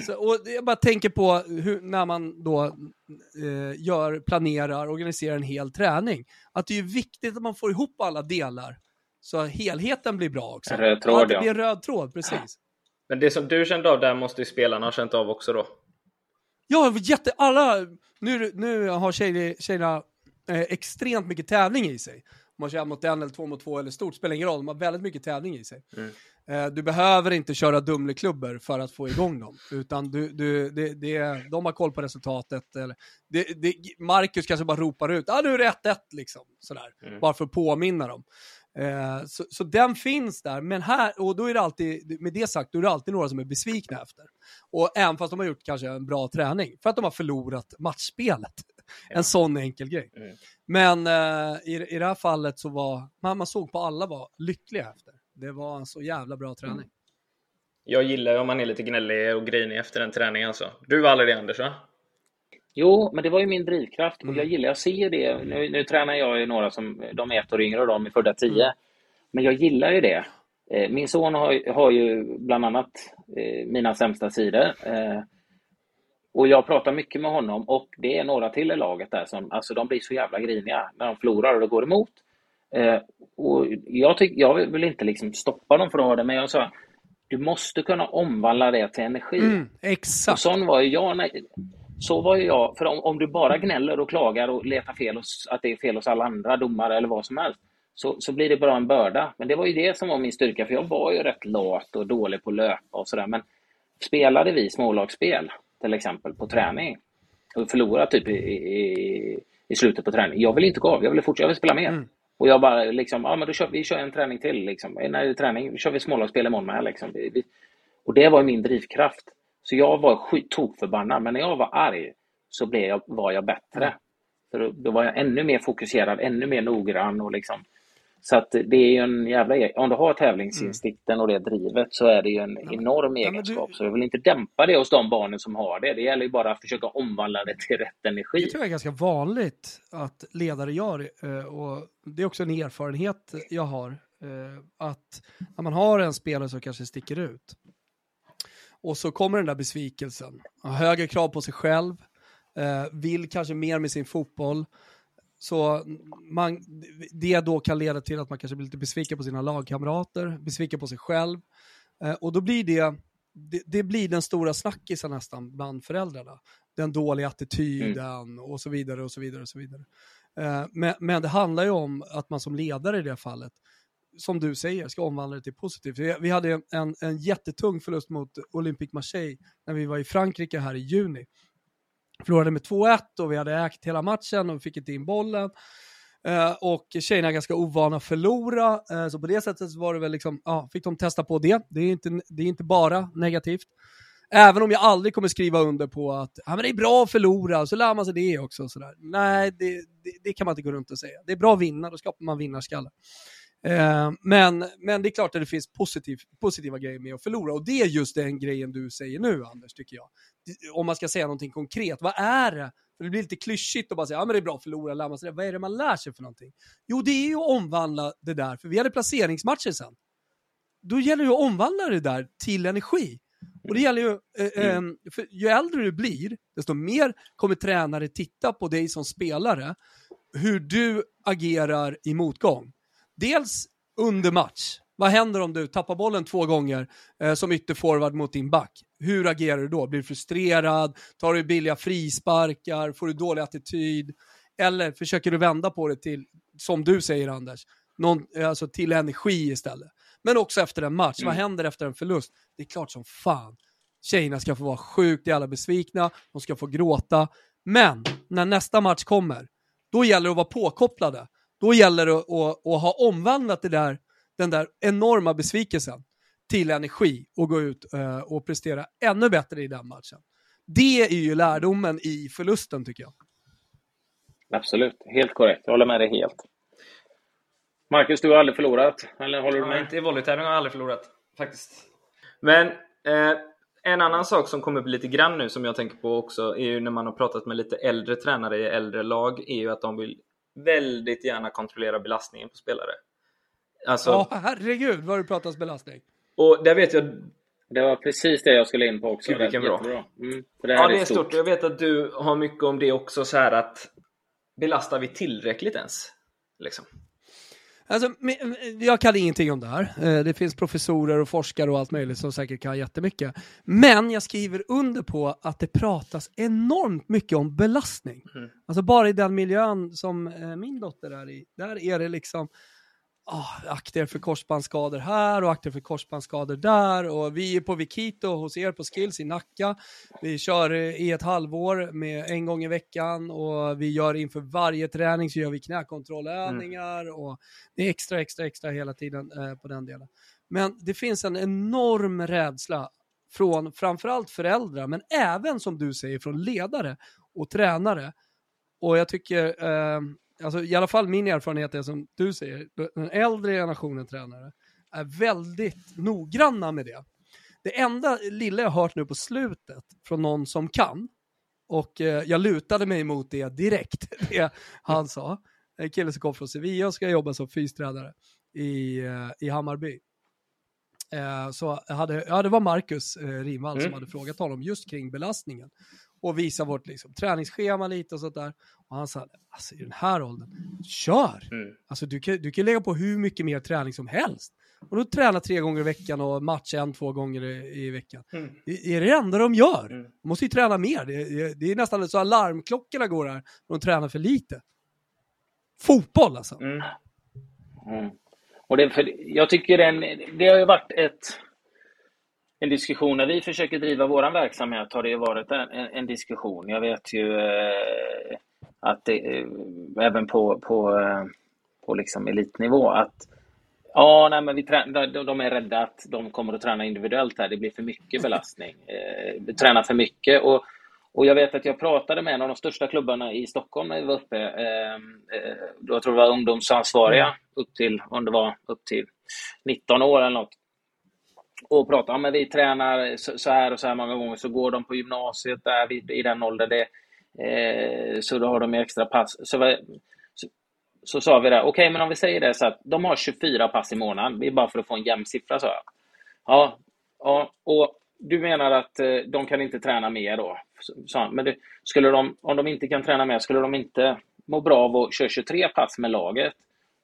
Så, och jag bara tänker på hur, när man då eh, gör, planerar, organiserar en hel träning. Att det är viktigt att man får ihop alla delar så helheten blir bra också. En röd tråd, ja. Det blir en röd tråd, precis. Men det som du kände av där måste ju spelarna ha känt av också då? Ja, jätte, alla, nu, nu har tjejerna eh, extremt mycket tävling i sig. Om man kör mot en eller två mot två eller stort, spelar ingen roll, de har väldigt mycket tävling i sig. Mm. Eh, du behöver inte köra Dumleklubbor för att få igång dem, utan du, du, det, det, de har koll på resultatet. Eller, det, det, Marcus kanske bara ropar ut, ah, nu är det 1-1 liksom, sådär, mm. bara för att påminna dem. Eh, så, så, den finns där, men här, och då är det alltid, med det sagt, då är det alltid några som är besvikna efter. Och även fast de har gjort kanske en bra träning, för att de har förlorat matchspelet. Ja. En sån enkel grej. Mm. Men eh, i, i det här fallet så var, man, man såg på alla var lyckliga efter. Det var en så jävla bra träning. Mm. Jag gillar ju om man är lite gnällig och grinig efter en träning alltså. Du var aldrig det Anders va? Jo, men det var ju min drivkraft och jag mm. gillar, jag ser det. Nu, nu tränar jag ju några som, de är ett år yngre och de är födda tio. Mm. Men jag gillar ju det. Eh, min son har, har ju bland annat eh, mina sämsta sidor. Eh, och jag pratar mycket med honom och det är några till i laget där som, alltså de blir så jävla griniga när de förlorar och det går emot. Och jag, tyck, jag vill inte liksom stoppa dem från det, men jag sa du måste kunna omvandla det till energi. Mm, exakt. Och sån var ju jag. När, så var ju jag. För om, om du bara gnäller och klagar och letar fel hos, att det är fel hos alla andra domare eller vad som helst, så, så blir det bara en börda. Men det var ju det som var min styrka, för jag var ju rätt lat och dålig på att löpa och sådär. Men spelade vi smålagsspel, till exempel, på träning och förlorade typ i, i, i slutet på träningen. Jag vill inte gå av, jag vill fortsätta, jag vill spela mer. Mm. Och jag bara liksom, ja men då kör vi kör en träning till liksom. När det är träning, då kör vi smålagsspel imorgon med liksom. Och det var min drivkraft. Så jag var tokförbannad, men när jag var arg så blev jag, var jag bättre. För då, då var jag ännu mer fokuserad, ännu mer noggrann och liksom så att det är ju en jävla... E- om du har tävlingsinstinkten och det drivet så är det ju en enorm ja, egenskap. Du... Så jag vill inte dämpa det hos de barnen som har det. Det gäller ju bara att försöka omvandla det till rätt energi. Det tror jag är ganska vanligt att ledare gör. Eh, och det är också en erfarenhet jag har. Eh, att när man har en spelare som kanske sticker ut och så kommer den där besvikelsen. Högre krav på sig själv, eh, vill kanske mer med sin fotboll så man, det då kan leda till att man kanske blir lite besviken på sina lagkamrater, besviken på sig själv. Eh, och då blir det, det, det, blir den stora snackisen nästan bland föräldrarna. Den dåliga attityden mm. och så vidare och så vidare. och så vidare. Eh, men, men, det handlar ju om att man som ledare i det fallet, som du säger, ska omvandla det till positivt. Vi, vi hade en, en jättetung förlust mot Olympique Marseille när vi var i Frankrike här i juni förlorade med 2-1 och vi hade ägt hela matchen och fick inte in bollen. Eh, och tjejerna är ganska ovana att förlora, eh, så på det sättet var det väl liksom, ja, fick de testa på det. Det är, inte, det är inte bara negativt. Även om jag aldrig kommer skriva under på att ja, men det är bra att förlora, så lär man sig det också. Sådär. Nej, det, det, det, kan man inte gå runt och säga. Det är bra att vinna, då skapar man vinnarskalle. Eh, men, men det är klart att det finns positiv, positiva grejer med att förlora och det är just den grejen du säger nu Anders, tycker jag. Om man ska säga någonting konkret, vad är det? För det blir lite klyschigt att bara säga, ja men det är bra att förlora, lär man sig det. Vad är det man lär sig för någonting? Jo, det är ju att omvandla det där, för vi hade placeringsmatcher sen. Då gäller det att omvandla det där till energi. Och det gäller ju, eh, eh, för ju äldre du blir, desto mer kommer tränare titta på dig som spelare, hur du agerar i motgång. Dels under match. Vad händer om du tappar bollen två gånger eh, som ytterforward mot din back? Hur agerar du då? Blir du frustrerad? Tar du billiga frisparkar? Får du dålig attityd? Eller försöker du vända på det till, som du säger Anders, någon, alltså till energi istället? Men också efter en match. Mm. Vad händer efter en förlust? Det är klart som fan. Tjejerna ska få vara sjukt jävla besvikna, de ska få gråta. Men när nästa match kommer, då gäller det att vara påkopplade. Då gäller det att, att, att ha omvandlat det där, den där enorma besvikelsen till energi och gå ut uh, och prestera ännu bättre i den matchen. Det är ju lärdomen i förlusten tycker jag. Absolut, helt korrekt. Jag håller med dig helt. Marcus, du har aldrig förlorat? Eller håller du med? Nej, inte i volleytävling har jag aldrig förlorat. Faktiskt. Men eh, en annan sak som kommer upp lite grann nu som jag tänker på också är ju när man har pratat med lite äldre tränare i äldre lag är ju att de vill väldigt gärna kontrollera belastningen på spelare. Alltså, ja, herregud vad det pratas belastning. Och där vet jag... Det var precis det jag skulle in på också. Gud, vilken bra. Mm, det ja, det är stort. stort. Jag vet att du har mycket om det också, så här att belastar vi tillräckligt ens? Liksom. Alltså, jag kan ingenting om det här. Eh, det finns professorer och forskare och allt möjligt som säkert kan jättemycket. Men jag skriver under på att det pratas enormt mycket om belastning. Mm. Alltså bara i den miljön som eh, min dotter är i, där är det liksom oh, akter för korsbandsskador här och akter för korsbandsskador där och vi är på Vikito hos er på Skills i Nacka. Vi kör i ett halvår med en gång i veckan och vi gör inför varje träning så gör vi knäkontrollövningar mm. och det är extra, extra, extra hela tiden eh, på den delen. Men det finns en enorm rädsla från framförallt föräldrar, men även som du säger från ledare och tränare. Och jag tycker eh, alltså i alla fall min erfarenhet är som du säger, den äldre generationen tränare är väldigt noggranna med det. Det enda lilla jag hört nu på slutet från någon som kan, och eh, jag lutade mig mot det direkt, det han sa, en kille som kom från Sevilla och ska jobba som fystränare i, eh, i Hammarby. Eh, så hade, ja, det var Marcus eh, Rimvall mm. som hade frågat honom just kring belastningen och visa vårt liksom, träningsschema lite och sånt där. Och han sa, alltså i den här åldern, kör! Mm. Alltså du kan, du kan lägga på hur mycket mer träning som helst. Och då träna tre gånger i veckan och matcha en, två gånger i, i veckan. Mm. Det är det enda de gör. Mm. De måste ju träna mer. Det, det är nästan så alarmklockorna går här när de tränar för lite. Fotboll alltså. Mm. Mm. Och det, för, jag tycker den, det har ju varit ett, en diskussion. När vi försöker driva vår verksamhet har det varit en, en diskussion. Jag vet ju eh, att det, eh, även på, på, eh, på liksom elitnivå att Ja, nej, men vi de är rädda att de kommer att träna individuellt här. Det blir för mycket belastning. Eh, tränar för mycket. Och, och jag vet att jag pratade med en av de största klubbarna i Stockholm när vi var uppe. Eh, eh, jag tror det var ungdomsansvariga mm. upp till, om det var upp till 19 år eller något. Och pratar ja men vi tränar så, här och så här många gånger, så går de på gymnasiet där i den åldern. Det, eh, så då har de extra pass. Så, så, så sa vi det, okej okay, men om vi säger det så att de har 24 pass i månaden, det är bara för att få en jämn siffra, sa jag. Ja, ja och du menar att eh, de kan inte träna mer då? Så, men det, skulle de, om de inte kan träna mer, skulle de inte må bra av att köra 23 pass med laget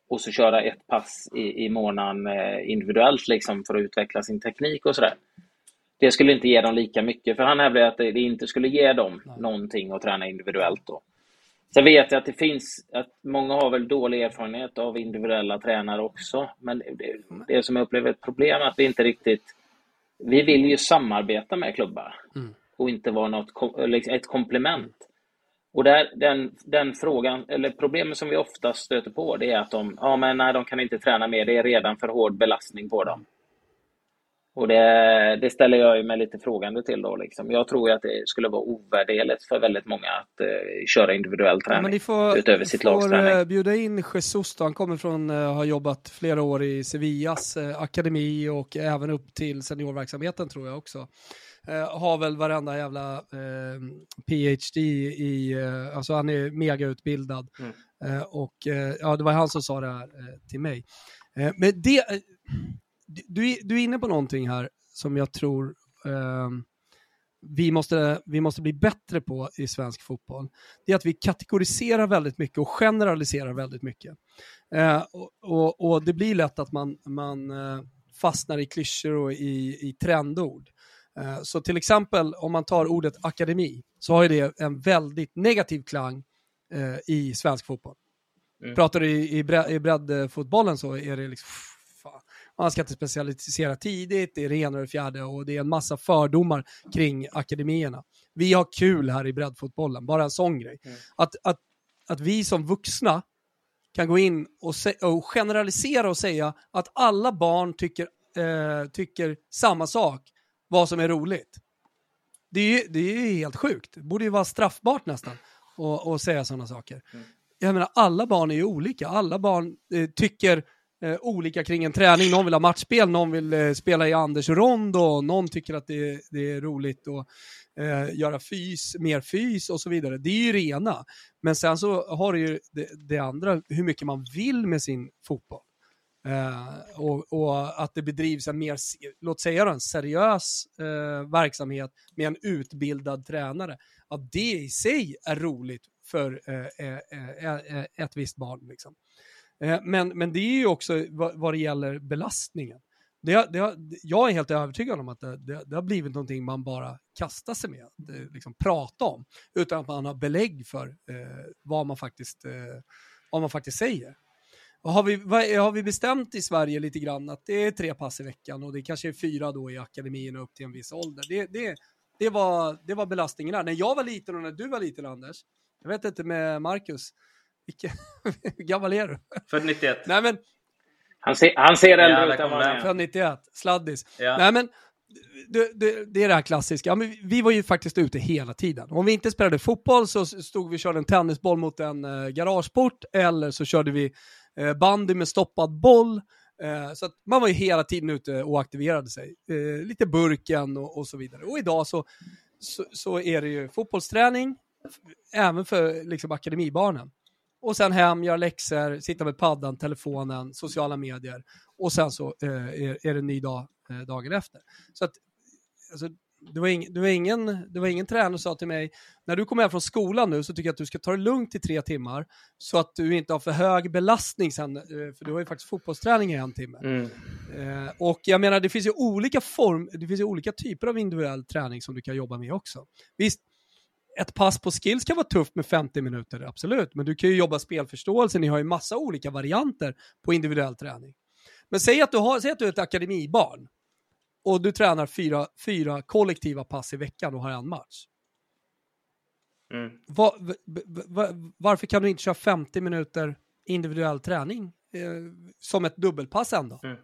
och så köra ett pass i, i månaden eh, individuellt liksom för att utveckla sin teknik och sådär? Det skulle inte ge dem lika mycket, för han hävdade att det, det inte skulle ge dem Nej. någonting att träna individuellt då. Sen vet jag att det finns, att många har väl dålig erfarenhet av individuella tränare också, men det, det som jag upplever ett problem är att vi inte riktigt vi vill ju samarbeta med klubbar mm. och inte vara något, liksom ett komplement. Och där, den, den frågan, eller problemet som vi ofta stöter på, det är att de, ja men nej, de kan inte träna mer, det är redan för hård belastning på dem. Och det, det ställer jag mig lite frågande till då. Liksom. Jag tror att det skulle vara ovärderligt för väldigt många att uh, köra individuell träning ja, får, utöver sitt lags träning. Ni får bjuda in Jesus då. Han kommer från, uh, har jobbat flera år i Sevillas uh, akademi och även upp till seniorverksamheten tror jag också. Uh, har väl varenda jävla PhD i, alltså han är megautbildad. Mm. och ja, det var han som sa det här till mig. men det du, du är inne på någonting här som jag tror eh, vi, måste, vi måste bli bättre på i svensk fotboll. Det är att vi kategoriserar väldigt mycket och generaliserar väldigt mycket. Eh, och, och, och, det blir lätt att man, man eh, fastnar i klyschor och i, i trendord. Eh, så till exempel om man tar ordet akademi så har det en väldigt negativ klang eh, i svensk fotboll. Mm. Pratar du i, i breddfotbollen så är det liksom man ska inte specialisera tidigt, det är det ena och det fjärde och det är en massa fördomar kring akademierna. Vi har kul här i breddfotbollen, bara en sån grej. Mm. Att, att, att vi som vuxna kan gå in och, och generalisera och säga att alla barn tycker, eh, tycker samma sak, vad som är roligt. Det är ju, det är helt sjukt. Det borde ju vara straffbart nästan att säga sådana saker. Mm. Jag menar, alla barn är ju olika. Alla barn eh, tycker eh, olika kring en träning. Någon vill ha matchspel, någon vill eh, spela i Anders Rondo, någon tycker att det, det är roligt att eh, göra fys, mer fys och så vidare. Det är ju rena. Men sen så har du ju det, det andra, hur mycket man vill med sin fotboll. Eh, och, och, att det bedrivs en mer, låt säga en seriös eh, verksamhet med en utbildad tränare. Att det i sig är roligt för eh, eh, eh, eh, ett visst barn. Liksom. Eh, men, men det är ju också vad, vad det gäller belastningen. Det, det, jag är helt övertygad om att det, det, det, har blivit någonting man bara kastar sig med, det, liksom prata om, utan att man har belägg för eh, vad, man faktiskt, eh, vad man faktiskt säger. Har, vi, vad, har vi bestämt i Sverige lite grann att det är tre pass i veckan och det kanske är fyra då i akademin upp till en viss ålder. Det, det, det, var, det var belastningen där. När jag var liten och när du var liten Anders, jag vet inte med Marcus, vilken, hur gammal är du? Född 91. Nej, men, han, ser, han ser äldre ut än vad han är. Född 91, sladdis. Ja. Nej, men, det, det, det, är det här klassiska. Ja, men vi var ju faktiskt ute hela tiden. Om vi inte spelade fotboll så stod vi och körde en tennisboll mot en uh, garageport eller så körde vi eh, bandy med stoppad boll. Eh, så man var ju hela tiden ute och aktiverade sig. Eh, lite burken och, och, så vidare. Och idag så, så, så, är det ju fotbollsträning, även för liksom, akademibarnen och sen hem, göra läxor, sitta med paddan, telefonen, sociala medier och sen så eh, är, är det en ny dag eh, dagen efter. Så att, alltså, det var, ing, det, var ingen, det var ingen tränare som sa till mig, när du kommer hem från skolan nu så tycker jag att du ska ta det lugnt i tre timmar så att du inte har för hög belastning sen, eh, för du har ju faktiskt fotbollsträning i en timme. Mm. Eh, och jag menar, det finns ju olika form, det finns ju olika typer av individuell träning som du kan jobba med också. Visst, ett pass på skills kan vara tufft med 50 minuter, absolut. Men du kan ju jobba spelförståelse, ni har ju massa olika varianter på individuell träning. Men säg att du, har, säg att du är ett akademibarn och du tränar fyra, fyra kollektiva pass i veckan och har en match. Mm. Var, var, varför kan du inte köra 50 minuter individuell träning eh, som ett dubbelpass ändå? Mm.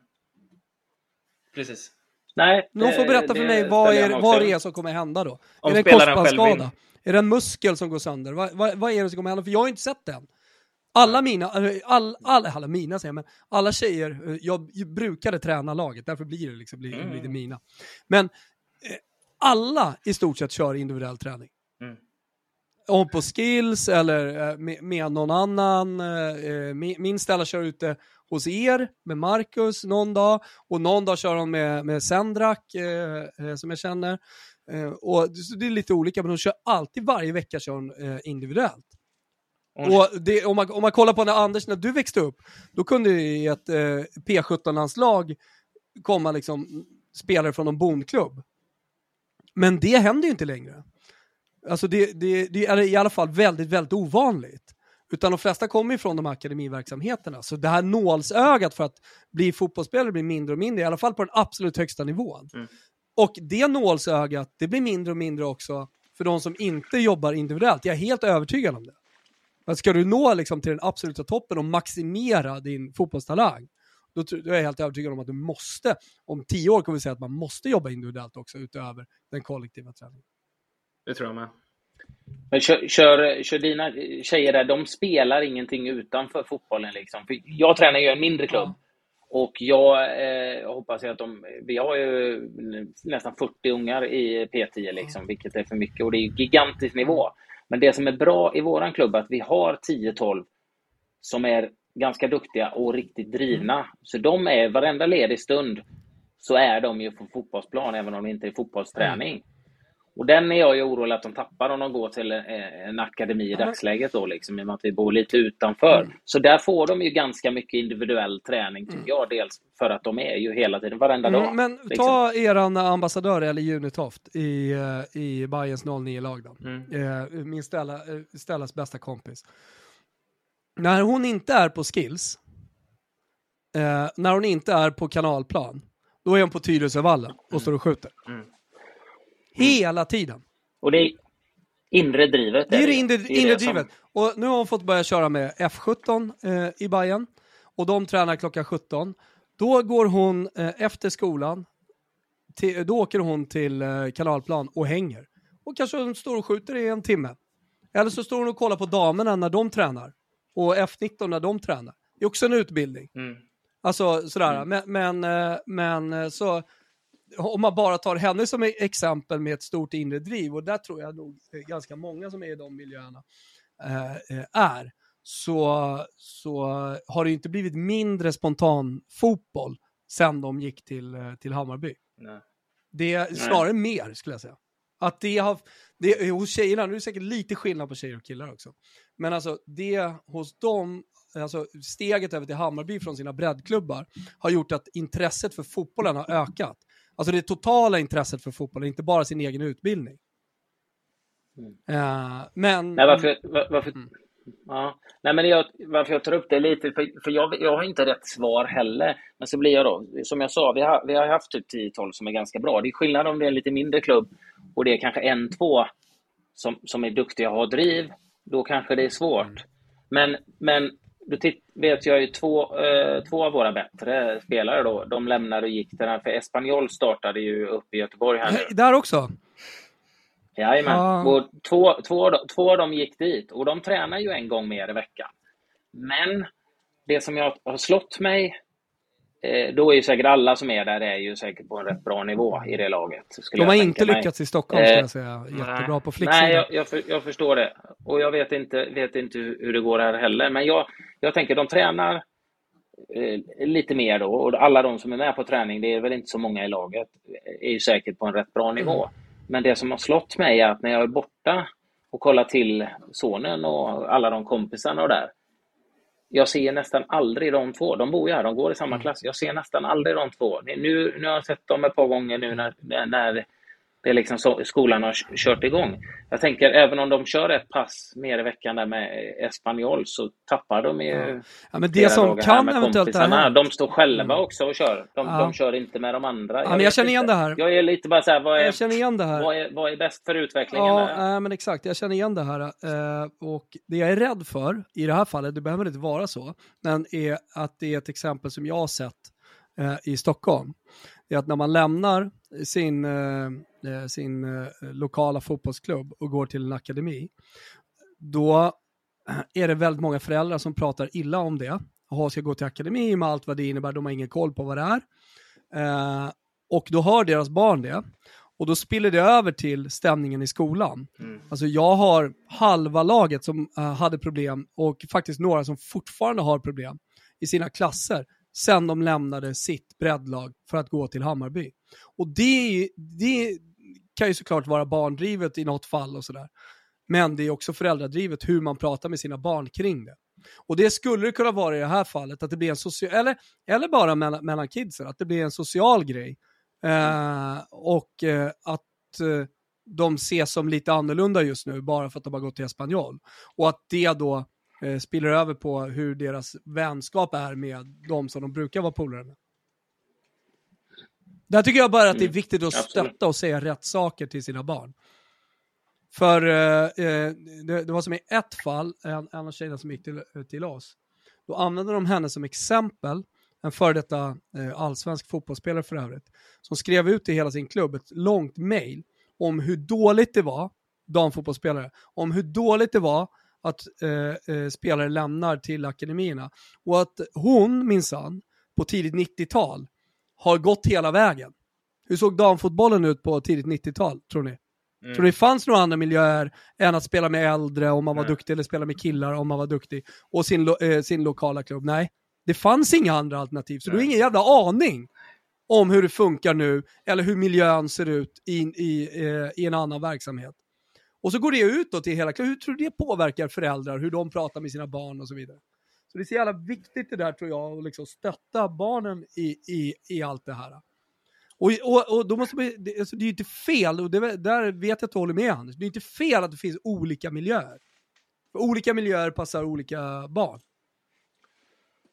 Precis. Nej, Någon får berätta för mig vad, är, vad det är som kommer hända då. Om är det en korsbandsskada? Är det en muskel som går sönder? Vad, vad, vad, är det som kommer hända? För jag har inte sett den. Alla mina, all, all, alla mina säger jag, men alla tjejer, eh, jag brukade träna laget, därför blir det liksom, blir, mm. det mina. Men eh, alla i stort sett kör individuell träning. Mm. Om på skills eller eh, med, med någon annan. Eh, min ställa kör ute hos er med Marcus någon dag och någon dag kör hon med, med Sendrak eh, eh, som jag känner. Eh, och det är lite olika, men hon kör alltid varje vecka kör hon eh, individuellt. Och det, om, man, om man kollar på när Anders, när du växte upp, då kunde i ett eh, P17-landslag komma liksom spelare från en bondklubb. Men det händer ju inte längre. Alltså det, det, det, är i alla fall väldigt, väldigt ovanligt. Utan de flesta kommer ju från de här akademiverksamheterna. Så det här nålsögat för att bli fotbollsspelare blir mindre och mindre, i alla fall på den absolut högsta nivån. Mm. Och det nålsögat, det blir mindre och mindre också för de som inte jobbar individuellt. Jag är helt övertygad om det. Ska du nå liksom till den absoluta toppen och maximera din fotbollstalang, då, då är jag helt övertygad om att du måste, om tio år kommer vi säga att man måste jobba individuellt också utöver den kollektiva träningen. Det tror jag med. Men kör, kör, kör dina tjejer där, de spelar ingenting utanför fotbollen liksom? För jag tränar ju en mindre klubb. Ja. Och jag eh, hoppas att de... Vi har ju nästan 40 ungar i P10, liksom, vilket är för mycket. Och det är ju gigantisk nivå. Men det som är bra i vår klubb är att vi har 10-12 som är ganska duktiga och riktigt drivna. Så de är, varenda ledig stund, så är de ju på fotbollsplan, även om det inte är fotbollsträning. Och den är jag ju orolig att de tappar om de går till eh, en akademi i dagsläget då, liksom, i och med att vi bor lite utanför. Mm. Så där får de ju ganska mycket individuell träning, tycker mm. jag, dels för att de är ju hela tiden, varenda mm, dag. Men liksom. ta eran ambassadör, eller Junitoft, i, eh, i Bayerns 09-lag då. Mm. Eh, min Stella, Stellas bästa kompis. När hon inte är på skills, när hon inte är på kanalplan, då är hon på Tyresövallen och mm. står och skjuter. Mm. Hela tiden. Och det är inre drivet. Det är det inre, inre drivet. Och nu har hon fått börja köra med F17 eh, i Bayern och de tränar klockan 17. Då går hon eh, efter skolan, till, då åker hon till eh, kanalplan och hänger. Och kanske hon står och skjuter i en timme. Eller så står hon och kollar på damerna när de tränar. Och F19 när de tränar. Det är också en utbildning. Mm. Alltså sådär, mm. men, men, eh, men eh, så om man bara tar henne som exempel med ett stort inre driv, och där tror jag nog ganska många som är i de miljöerna eh, eh, är, så, så har det inte blivit mindre spontan fotboll sen de gick till, eh, till Hammarby. Nej. Det är snarare Nej. mer, skulle jag säga. Att det har, det, hos tjejerna, nu är det säkert lite skillnad på tjejer och killar också, men alltså det hos dem, alltså steget över till Hammarby från sina breddklubbar har gjort att intresset för fotbollen har ökat. Alltså det totala intresset för fotboll, inte bara sin egen utbildning. Mm. Uh, men... Nej, varför, varför, mm. ja. Nej, men jag, varför jag tar upp det lite, för, för jag, jag har inte rätt svar heller. Men så blir jag då, som jag sa, vi har, vi har haft typ 10-12 som är ganska bra. Det är skillnad om det är en lite mindre klubb och det är kanske en, två som, som är duktiga och har driv. Då kanske det är svårt. Mm. Men, men då vet jag ju två, eh, två av våra bättre spelare då, de lämnade och gick till den för Espanyol startade ju upp i Göteborg här nu. Där också? Jajamän. Ah. Och två, två, två av dem gick dit och de tränar ju en gång mer i veckan. Men det som jag har slått mig då är ju säkert alla som är där är ju säkert på en rätt bra nivå i det laget. De har inte mig. lyckats i Stockholm, ska jag eh, säga. Jättebra på flicksidan. Nej, jag, jag, för, jag, förstår det. Och jag vet inte, vet inte hur det går här heller. Men jag, jag tänker, de tränar eh, lite mer då. Och alla de som är med på träning, det är väl inte så många i laget, är ju säkert på en rätt bra nivå. Mm. Men det som har slått mig är att när jag är borta och kollar till sonen och alla de kompisarna och där, jag ser nästan aldrig de två. De bor ju här, de går i samma mm. klass. Jag ser nästan aldrig de två. Nu, nu har jag sett dem ett par gånger nu när, när det är liksom så skolan har kört igång. Jag tänker även om de kör ett pass mer i veckan där med Espanyol så tappar de ju ja. ja men det som kan eventuellt här... De står själva mm. också och kör. De, ja. de kör inte med de andra. Ja, jag, jag känner igen det här. Jag är lite bara så här, vad är, jag känner igen det här. Vad är, vad är bäst för utvecklingen? Ja, äh, men exakt. Jag känner igen det här. Uh, och det jag är rädd för i det här fallet, det behöver inte vara så, men är att det är ett exempel som jag har sett uh, i Stockholm. Är att när man lämnar sin uh, Eh, sin eh, lokala fotbollsklubb och går till en akademi, då är det väldigt många föräldrar som pratar illa om det. Och ska gå till akademi med allt vad det innebär, de har ingen koll på vad det är. Eh, och då hör deras barn det. Och då spiller det över till stämningen i skolan. Mm. Alltså jag har halva laget som uh, hade problem och faktiskt några som fortfarande har problem i sina klasser sen de lämnade sitt breddlag för att gå till Hammarby. Och det, det, kan ju såklart vara barndrivet i något fall och sådär. Men det är också föräldradrivet hur man pratar med sina barn kring det. Och det skulle det kunna vara i det här fallet, att det blir en social, eller, eller bara mellan, mellan kidsen, att det blir en social grej. Eh, och eh, att eh, de ses som lite annorlunda just nu, bara för att de har gått till Espanyol. Och att det då eh, spiller över på hur deras vänskap är med de som de brukar vara polare med. Där tycker jag bara att det är mm. viktigt att stötta och säga rätt saker till sina barn. För eh, eh, det, det, var som i ett fall, en, en av tjejerna som gick till, till oss, då använde de henne som exempel, en före detta eh, allsvensk fotbollsspelare för övrigt, som skrev ut i hela sin klubb ett långt mail om hur dåligt det var, damfotbollsspelare, om hur dåligt det var att eh, eh, spelare lämnar till akademierna. Och att hon minsann, på tidigt 90-tal, har gått hela vägen. Hur såg damfotbollen ut på tidigt 90-tal, tror ni? Mm. Tror ni det fanns några andra miljöer än att spela med äldre om man var Nej. duktig, eller spela med killar om man var duktig, och sin, lo eh, sin lokala klubb? Nej, det fanns inga andra alternativ, så Nej. du har ingen jävla aning om hur det funkar nu, eller hur miljön ser ut i, i, eh, i en annan verksamhet. Och så går det ut då till hela klassen. Hur tror du det påverkar föräldrar, hur de pratar med sina barn och så vidare? Så det är så jävla viktigt det där tror jag, att liksom stötta barnen i, i, i allt det här. Och, och, och då måste man, det, alltså det är ju inte fel, och det, där vet jag att du håller med Anders, det är inte fel att det finns olika miljöer. För olika miljöer passar olika barn.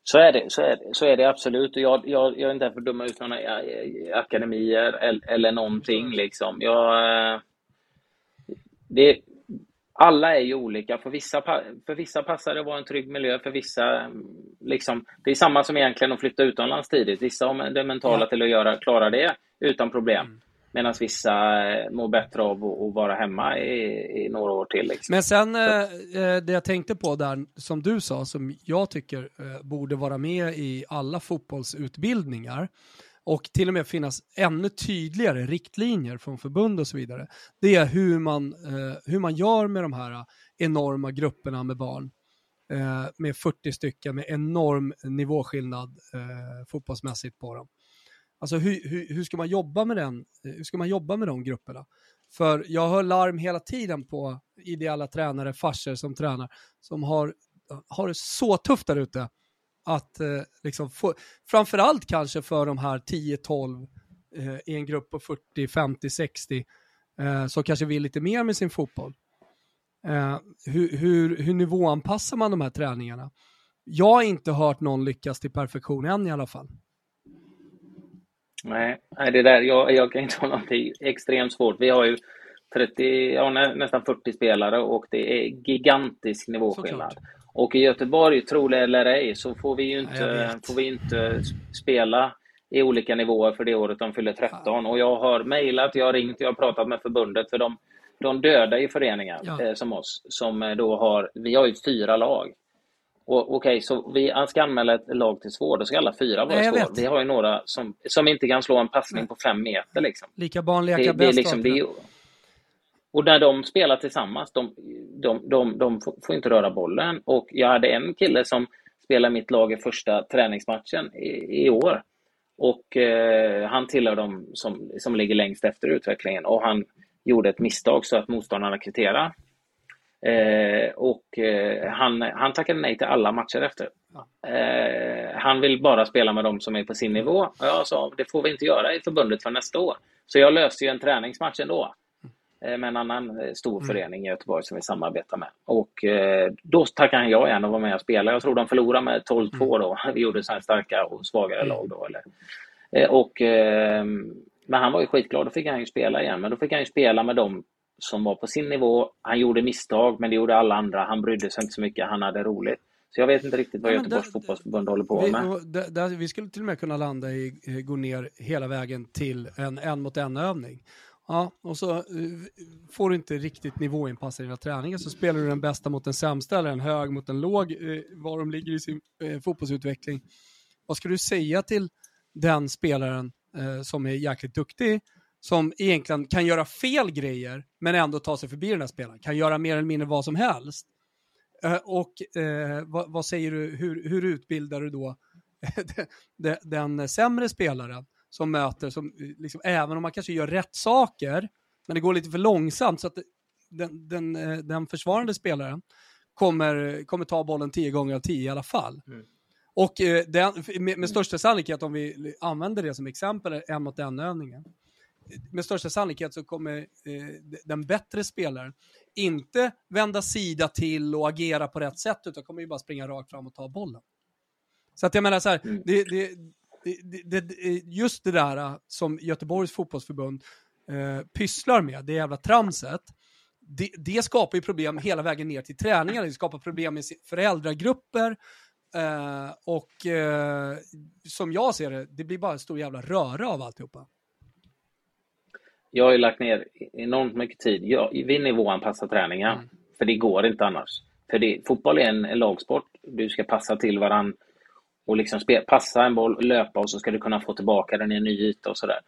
Så är det, så är det, så är det absolut. Jag, jag, jag är inte här för att döma ut några akademier eller, eller någonting. Liksom. Jag, eh, det, alla är ju olika. För vissa, för vissa passar det att vara en trygg miljö, för vissa... Liksom, det är samma som egentligen att flytta utomlands tidigt. Vissa har det mentala till att göra, klara det utan problem. Mm. Medan vissa eh, mår bättre av att vara hemma i, i några år till. Liksom. Men sen eh, eh, det jag tänkte på där, som du sa, som jag tycker eh, borde vara med i alla fotbollsutbildningar, och till och med finnas ännu tydligare riktlinjer från förbund och så vidare. Det är hur man, eh, hur man gör med de här eh, enorma grupperna med barn. Eh, med 40 stycken med enorm nivåskillnad eh, fotbollsmässigt på dem. Alltså hur, hur, hur, ska man jobba med den, eh, hur ska man jobba med de grupperna? För jag hör larm hela tiden på ideella tränare, farser som tränar, som har, har det så tufft där ute att eh, liksom få, framförallt kanske för de här 10-12 eh, i en grupp på 40, 50, 60 eh, som kanske vill lite mer med sin fotboll. Eh, hur, hur, hur nivåanpassar man de här träningarna? Jag har inte hört någon lyckas till perfektion än i alla fall. Nej, det där, jag, jag kan inte ha någonting extremt svårt. Vi har ju 30, ja, nästan 40 spelare och det är gigantisk nivåskillnad. Såklart. Och i Göteborg, tro det eller ej, så får vi ju inte, får vi inte spela i olika nivåer för det året de fyller 13. Och jag har mejlat, jag har ringt, jag har pratat med förbundet för de, de döda i föreningar ja. eh, som oss, som eh, då har, vi har ju fyra lag. Okej, okay, så vi ska anmäla ett lag till svår, då ska alla fyra vara svår. Vi har ju några som, som inte kan slå en passning Nej. på fem meter. Liksom. Lika barn leka bäst. Det, liksom, det, och när de spelar tillsammans, de, de, de, de får inte röra bollen. Och jag hade en kille som spelade mitt lag i första träningsmatchen i, i år. Och eh, han tillhör de som, som ligger längst efter utvecklingen. Och han gjorde ett misstag så att motståndarna kvitterade. Eh, och eh, han, han tackade nej till alla matcher efter. Eh, han vill bara spela med dem som är på sin nivå. Och jag sa, det får vi inte göra i förbundet för nästa år. Så jag löste ju en träningsmatch ändå. Eh, med en annan eh, stor mm. förening i Göteborg som vi samarbetar med. Och eh, då tackade han ja igen och var med och spela. Jag tror de förlorade med 12-2 mm. då. Vi gjorde så här starka och svagare mm. lag då. Eller. Och, men han var ju skitglad. Då fick han ju spela igen. Men då fick han ju spela med dem som var på sin nivå. Han gjorde misstag, men det gjorde alla andra. Han brydde sig inte så mycket. Han hade roligt. Så jag vet inte riktigt vad ja, Göteborgs fotbollsförbund håller på vi, med. Där, där, vi skulle till och med kunna landa i, gå ner hela vägen till en en mot en övning. Ja, och så eh, får du inte riktigt nivåinpassa dina träningar så spelar du den bästa mot den sämsta eller en hög mot en låg, eh, var de ligger i sin eh, fotbollsutveckling. Vad ska du säga till den spelaren som är jäkligt duktig, som egentligen kan göra fel grejer, men ändå ta sig förbi den här spelaren, kan göra mer eller mindre vad som helst. och vad, vad, säger du, hur, hur utbildar du då den sämre spelaren? Som möter, som, liksom, även om man kanske gör rätt saker, men det går lite för långsamt så att den, den, eh, den försvarande spelaren kommer, kommer ta bollen tio gånger av tio i alla fall. Mm. Och eh, den, med, med, största sannolikhet, om vi använder det som exempel, en mot en övningen, med största sannolikhet så kommer eh, den bättre spelaren inte vända sida till och agera på rätt sätt, utan kommer ju bara springa rakt fram och ta bollen. Så att jag menar så här, mm. det, det, det, det, just det där äh, som Göteborgs fotbollsförbund eh, pysslar med, det jävla tramset, det, det, skapar ju problem hela vägen ner till träningar, det skapar problem med föräldragrupper eh, och eh, som jag ser det, det blir bara en stor jävla röra av alltihopa. Jag har ju lagt ner enormt mycket tid. Jag vill nivåanpassa träningar, mm. för det går inte annars. För det, fotboll är en, en lagsport. Du ska passa till varandra och liksom passa en boll, löpa och så ska du kunna få tillbaka den i en ny yta och sådär.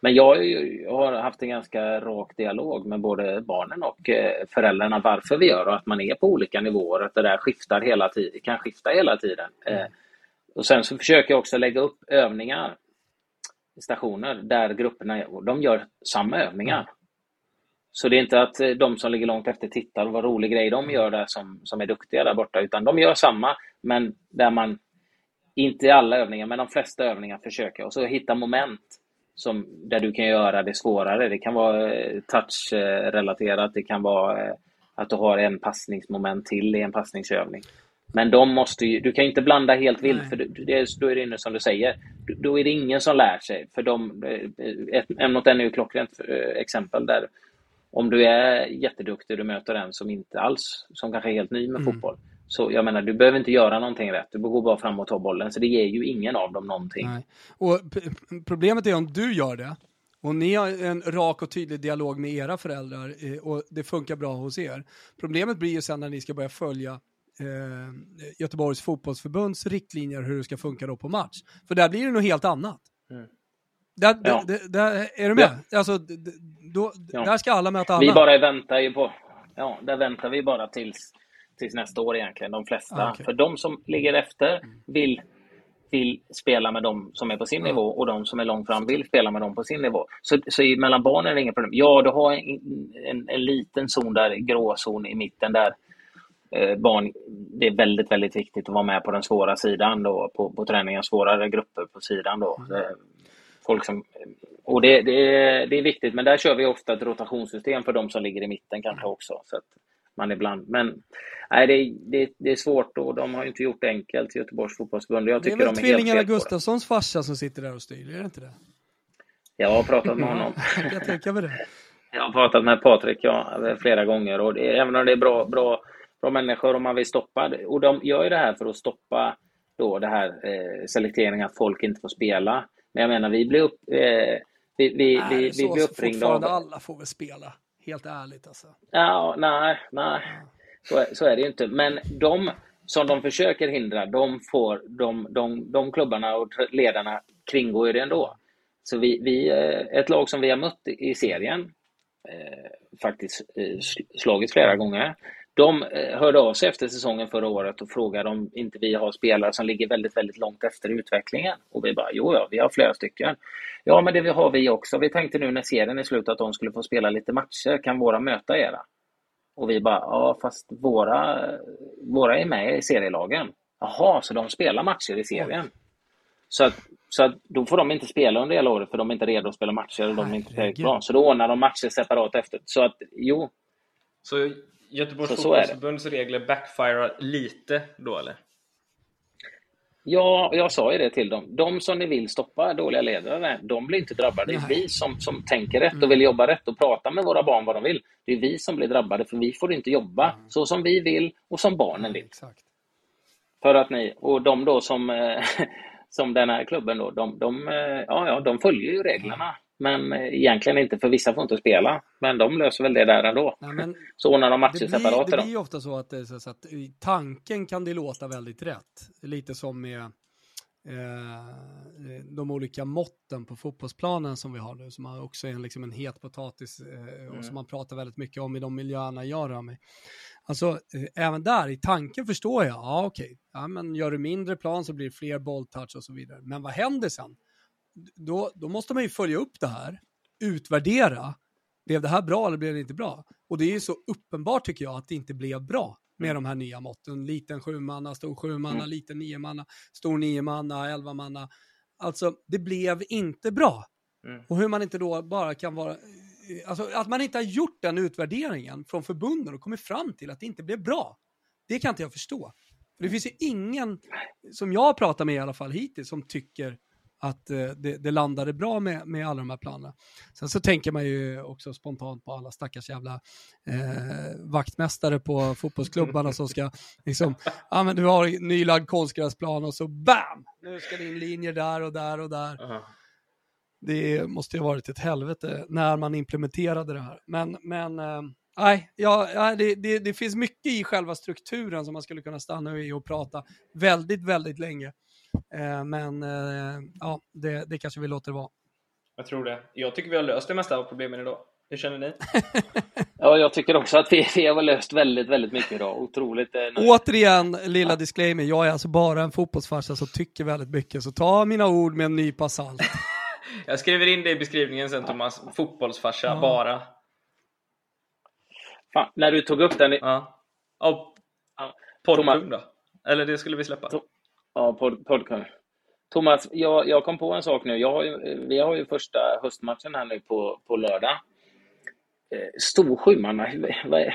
Men jag, jag, har haft en ganska rak dialog med både barnen och eh, föräldrarna varför vi gör och att man är på olika nivåer, att det där skiftar hela tiden, kan skifta hela tiden. Mm. Och sen så försöker jag också lägga upp övningar i stationer där grupperna de gör samma övningar. Mm. Så det är inte att eh, de som ligger långt efter tittar vad rolig grej de gör där som, som är duktiga där borta, utan de gör samma, men där man inte alla övningar, men de flesta övningar försöker jag. Och så hitta moment som, där du kan göra det svårare. Det kan vara eh, touchrelaterat, det kan vara eh, att du har en passningsmoment till i en passningsövning. Men de måste ju, du kan inte blanda helt vilt, för det, då är det inne som du säger. Då är det ingen som lär sig. För de, eh, ett, en mot en är ju klockrent exempel där. Om du är jätteduktig och du möter en som inte alls, som kanske är helt ny med mm. fotboll, så jag menar, du behöver inte göra någonting rätt. Du går bara fram och ta bollen. Så det ger ju ingen av dem någonting. Nej. Och problemet är om du gör det, och ni har en rak och tydlig dialog med era föräldrar eh, och det funkar bra hos er. Problemet blir ju sen när ni ska börja följa eh, Göteborgs fotbollsförbunds riktlinjer hur det ska funka då på match. För där blir det något helt annat. Mm. Där, ja. där, där, är du med? Ja. Alltså, då, ja. Där ska alla möta alla. Vi bara väntar ju på... Ja, där väntar vi bara tills tills nästa år egentligen, de flesta. Ah, okay. För de som ligger efter mm. vill, vill spela med de som är på sin mm. nivå och de som är långt fram vill spela med dem på sin nivå. Så, så mellan barnen är det inga problem. Ja, du har en, en, en liten zon där, gråzon i mitten där eh, barn, det är väldigt, väldigt viktigt att vara med på den svåra sidan då, på, på träningen, svårare grupper på sidan då. Mm. Eh, folk som, och det, det, är, det är viktigt, men där kör vi ofta ett rotationssystem för de som ligger i mitten kanske också. Så att, man ibland. Men nej, det, det, det är svårt och de har inte gjort det enkelt i Göteborgs fotbollsförbund. Jag tycker det är väl de är tvillingarna Gustafssons farsa som sitter där och styr, är det inte det? Jag har pratat med honom. jag tänker med det. Jag har pratat med Patrik ja, flera gånger och det, även om det är bra, bra, bra människor och man vill stoppa och de gör ju det här för att stoppa då det här eh, selekteringen att folk inte får spela. Men jag menar, vi blir upp, eh, vi, vi, nej, vi, vi blir uppringda av... alla får väl spela. Helt ärligt alltså. Ja, nej, nej. Så, så är det ju inte. Men de som de försöker hindra, de, får, de, de, de klubbarna och ledarna kringgår ju det ändå. Så vi, vi, eh, ett lag som vi har mött i serien, eh, faktiskt eh, slagit flera gånger, de eh, hörde av sig efter säsongen förra året och frågade om inte vi har spelare som ligger väldigt, väldigt långt efter utvecklingen. Och vi bara, jo, ja, vi har flera stycken. Ja, men det har vi också. Vi tänkte nu när serien är slut att de skulle få spela lite matcher. Kan våra möta era? Och vi bara, ja fast våra, våra är med i serielagen. Jaha, så de spelar matcher i serien. Så att, så att då får de inte spela under hela året för de är inte redo att spela matcher och de är inte tillräckligt bra. Så då ordnar de matcher separat efter. Så att, jo. Så Göteborgs så fotbollsförbunds regler backfirar lite då eller? Ja, jag sa ju det till dem. De som ni vill stoppa, dåliga ledare, de blir inte drabbade. Det är vi som, som tänker rätt och vill jobba rätt och prata med våra barn vad de vill. Det är vi som blir drabbade, för vi får inte jobba mm. så som vi vill och som barnen vill. Exakt. För att ni, och de då som, eh, som den här klubben då, de, de, eh, ja, ja, de följer ju reglerna. Men eh, egentligen inte, för vissa får inte spela. Men de löser väl det där ändå. Nej, men så ordnar de matcher separat. Det blir ju ofta så att, så att i tanken kan det låta väldigt rätt. Lite som med eh, de olika måtten på fotbollsplanen som vi har nu, som också är liksom en het potatis eh, och mm. som man pratar väldigt mycket om i de miljöerna jag rör mig. Alltså, eh, även där, i tanken förstår jag, ja okej, okay. ja, men gör du mindre plan så blir det fler bolltouch och så vidare. Men vad händer sen? Då, då måste man ju följa upp det här, utvärdera. Blev det här bra eller blev det inte bra? Och det är ju så uppenbart tycker jag att det inte blev bra med de här nya måtten. Liten sjumanna, stor sjumanna, mm. liten niomanna, stor niomanna, elvamanna. Alltså, det blev inte bra. Mm. Och hur man inte då bara kan vara... Alltså, att man inte har gjort den utvärderingen från förbunden och kommit fram till att det inte blev bra. Det kan inte jag förstå. För det finns ju ingen, som jag har pratat med i alla fall hittills, som tycker att eh, det, det, landade bra med, med alla de här planerna. Sen så tänker man ju också spontant på alla stackars jävla eh, vaktmästare på fotbollsklubbarna som ska, liksom, ja men du har nylagd konstgräsplan och så BAM! Nu ska det in linjer där och där och där. Uh -huh. Det måste ju ha varit ett helvete när man implementerade det här. Men, men eh, Nej, ja, det, det, det, finns mycket i själva strukturen som man skulle kunna stanna i och prata väldigt, väldigt länge. Eh, men eh, ja, det, det kanske vi låter vara. Jag tror det. Jag tycker vi har löst det mesta av problemen idag. Hur känner ni? ja, jag tycker också att vi, vi har löst väldigt, väldigt mycket idag. Otroligt eh, Återigen, lilla disclaimer. Jag är alltså bara en fotbollsfarsa som tycker väldigt mycket. Så ta mina ord med en nypa salt. jag skriver in det i beskrivningen sen Thomas. Fotbollsfarsa, ja. bara. Fan, när du tog upp den... I... Ja. Oh. Ja. Poddkung då? Eller det skulle vi släppa? To Ja, pod podcast. Thomas, jag, jag kom på en sak nu. Jag har ju, vi har ju första höstmatchen här nu på, på lördag. Eh, Storsjumanna, vad är,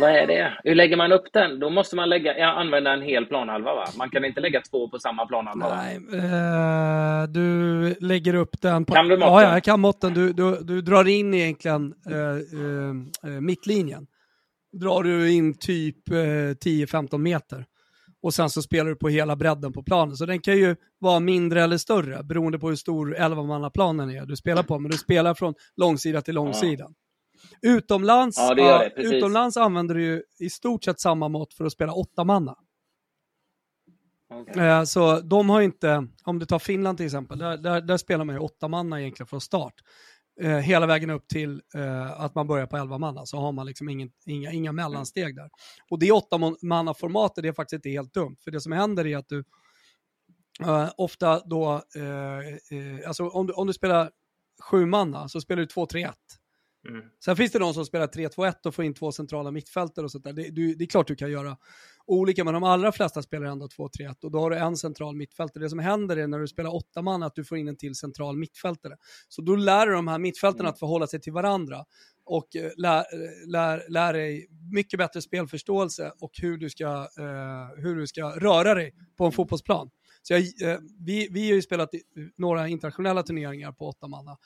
vad är det? Hur lägger man upp den? Då måste man lägga, ja, använda en hel planhalva va? Man kan inte lägga två på samma planhalva Nej, eh, du lägger upp den på... Kan du måtten? Ja, jag kan måtten. Du, du, du drar in egentligen eh, eh, eh mittlinjen. Drar du in typ 10-15 eh, meter och sen så spelar du på hela bredden på planen. Så den kan ju vara mindre eller större beroende på hur stor 11-mannaplanen är du spelar på. Men du spelar från långsida till långsida. Ja. Utomlands, ja, det det, utomlands använder du ju i stort sett samma mått för att spela 8-manna. Okay. Eh, så de har inte, om du tar Finland till exempel, där, där, där spelar man ju 8-manna egentligen från start eh, hela vägen upp till eh, att man börjar på 11 manna så har man liksom ingen, inga, inga mellansteg där. Och det 8 manna formatet är faktiskt inte helt dumt, för det som händer är att du eh, ofta då, eh, eh, alltså om du, om du spelar 7 manna så spelar du 2-3-1. Mm. Sen finns det de som spelar 3-2-1 och får in två centrala mittfältare och sånt där. Det, du, det är klart du kan göra olika, men de allra flesta spelar ändå 2-3-1 och då har du en central mittfältare. Det som händer är när du spelar åtta man att du får in en till central mittfältare. Så då lär du de här mittfältarna mm. att förhålla sig till varandra och eh, lär, eh, lär, lär dig mycket bättre spelförståelse och hur du ska, uh, hur du ska röra dig på en fotbollsplan. Så jag, uh, vi, vi har ju spelat några internationella turneringar på åtta manna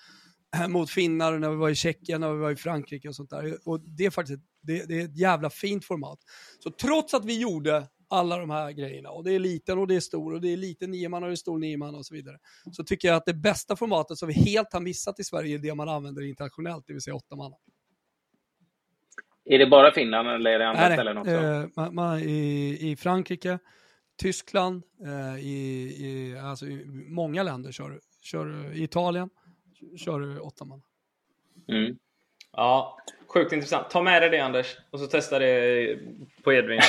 mot finnar när vi var i Tjeckien, när vi var i Frankrike och sånt där. Och det är faktiskt det, det är ett jävla fint format. Så trots att vi gjorde alla de här grejerna, och det är liten och det är stor och det är liten nioman och det är stor nioman och så vidare, så tycker jag att det bästa formatet som vi helt har missat i Sverige är det man använder internationellt, det vill säga åtta man. Är det bara Finland eller är det andra nej, ställen också? Eh, man, man, i, I Frankrike, Tyskland, eh, i, i, alltså i många länder kör, kör Italien, kör du åtta man. Mm. Ja, sjukt intressant. Ta med dig det Anders och så testa det på Edvin.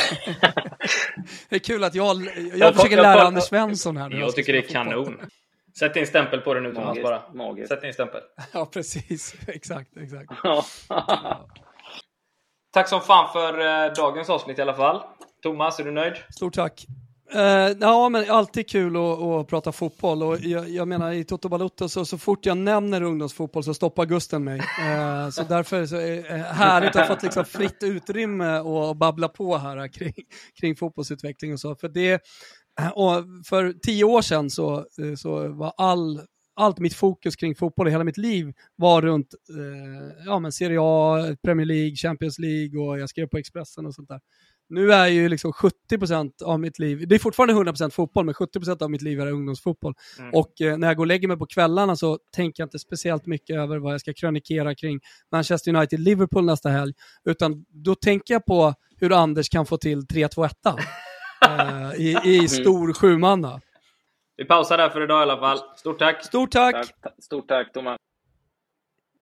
det är kul att jag, jag, jag försöker lära jag, Anders Svensson här. Jag, tycker det är kanon. Sätt din stämpel på det nu Thomas bara. Magiskt. Sätt din stämpel. Ja, precis. Exakt, exakt. tack som fan för eh, dagens avsnitt i alla fall. Thomas, är du nöjd? Stort tack. Uh, ja, men alltid kul att, att prata fotboll och jag, jag, menar i Toto Balotto så, så fort jag nämner ungdomsfotboll så stoppar Gusten mig. Uh, så därför så är det härligt att ha fått liksom fritt utrymme och babbla på här kring, kring fotbollsutveckling och så. För det, eh, och för tio år sedan så, så var all allt mitt fokus kring fotboll i hela mitt liv var runt eh, ja, men Serie A, Premier League, Champions League och jag skrev på Expressen och sånt där. Nu är ju liksom 70% av mitt liv, det är fortfarande 100% fotboll, men 70% av mitt liv är ungdomsfotboll. Mm. Och eh, när jag går och lägger mig på kvällarna så tänker jag inte speciellt mycket över vad jag ska krönikera kring Manchester United-Liverpool nästa helg, utan då tänker jag på hur Anders kan få till 3-2-1 eh, i, i stor sjumanna. Vi pausar där för idag i alla fall. Stort tack! Stort tack! tack stort tack Thomas!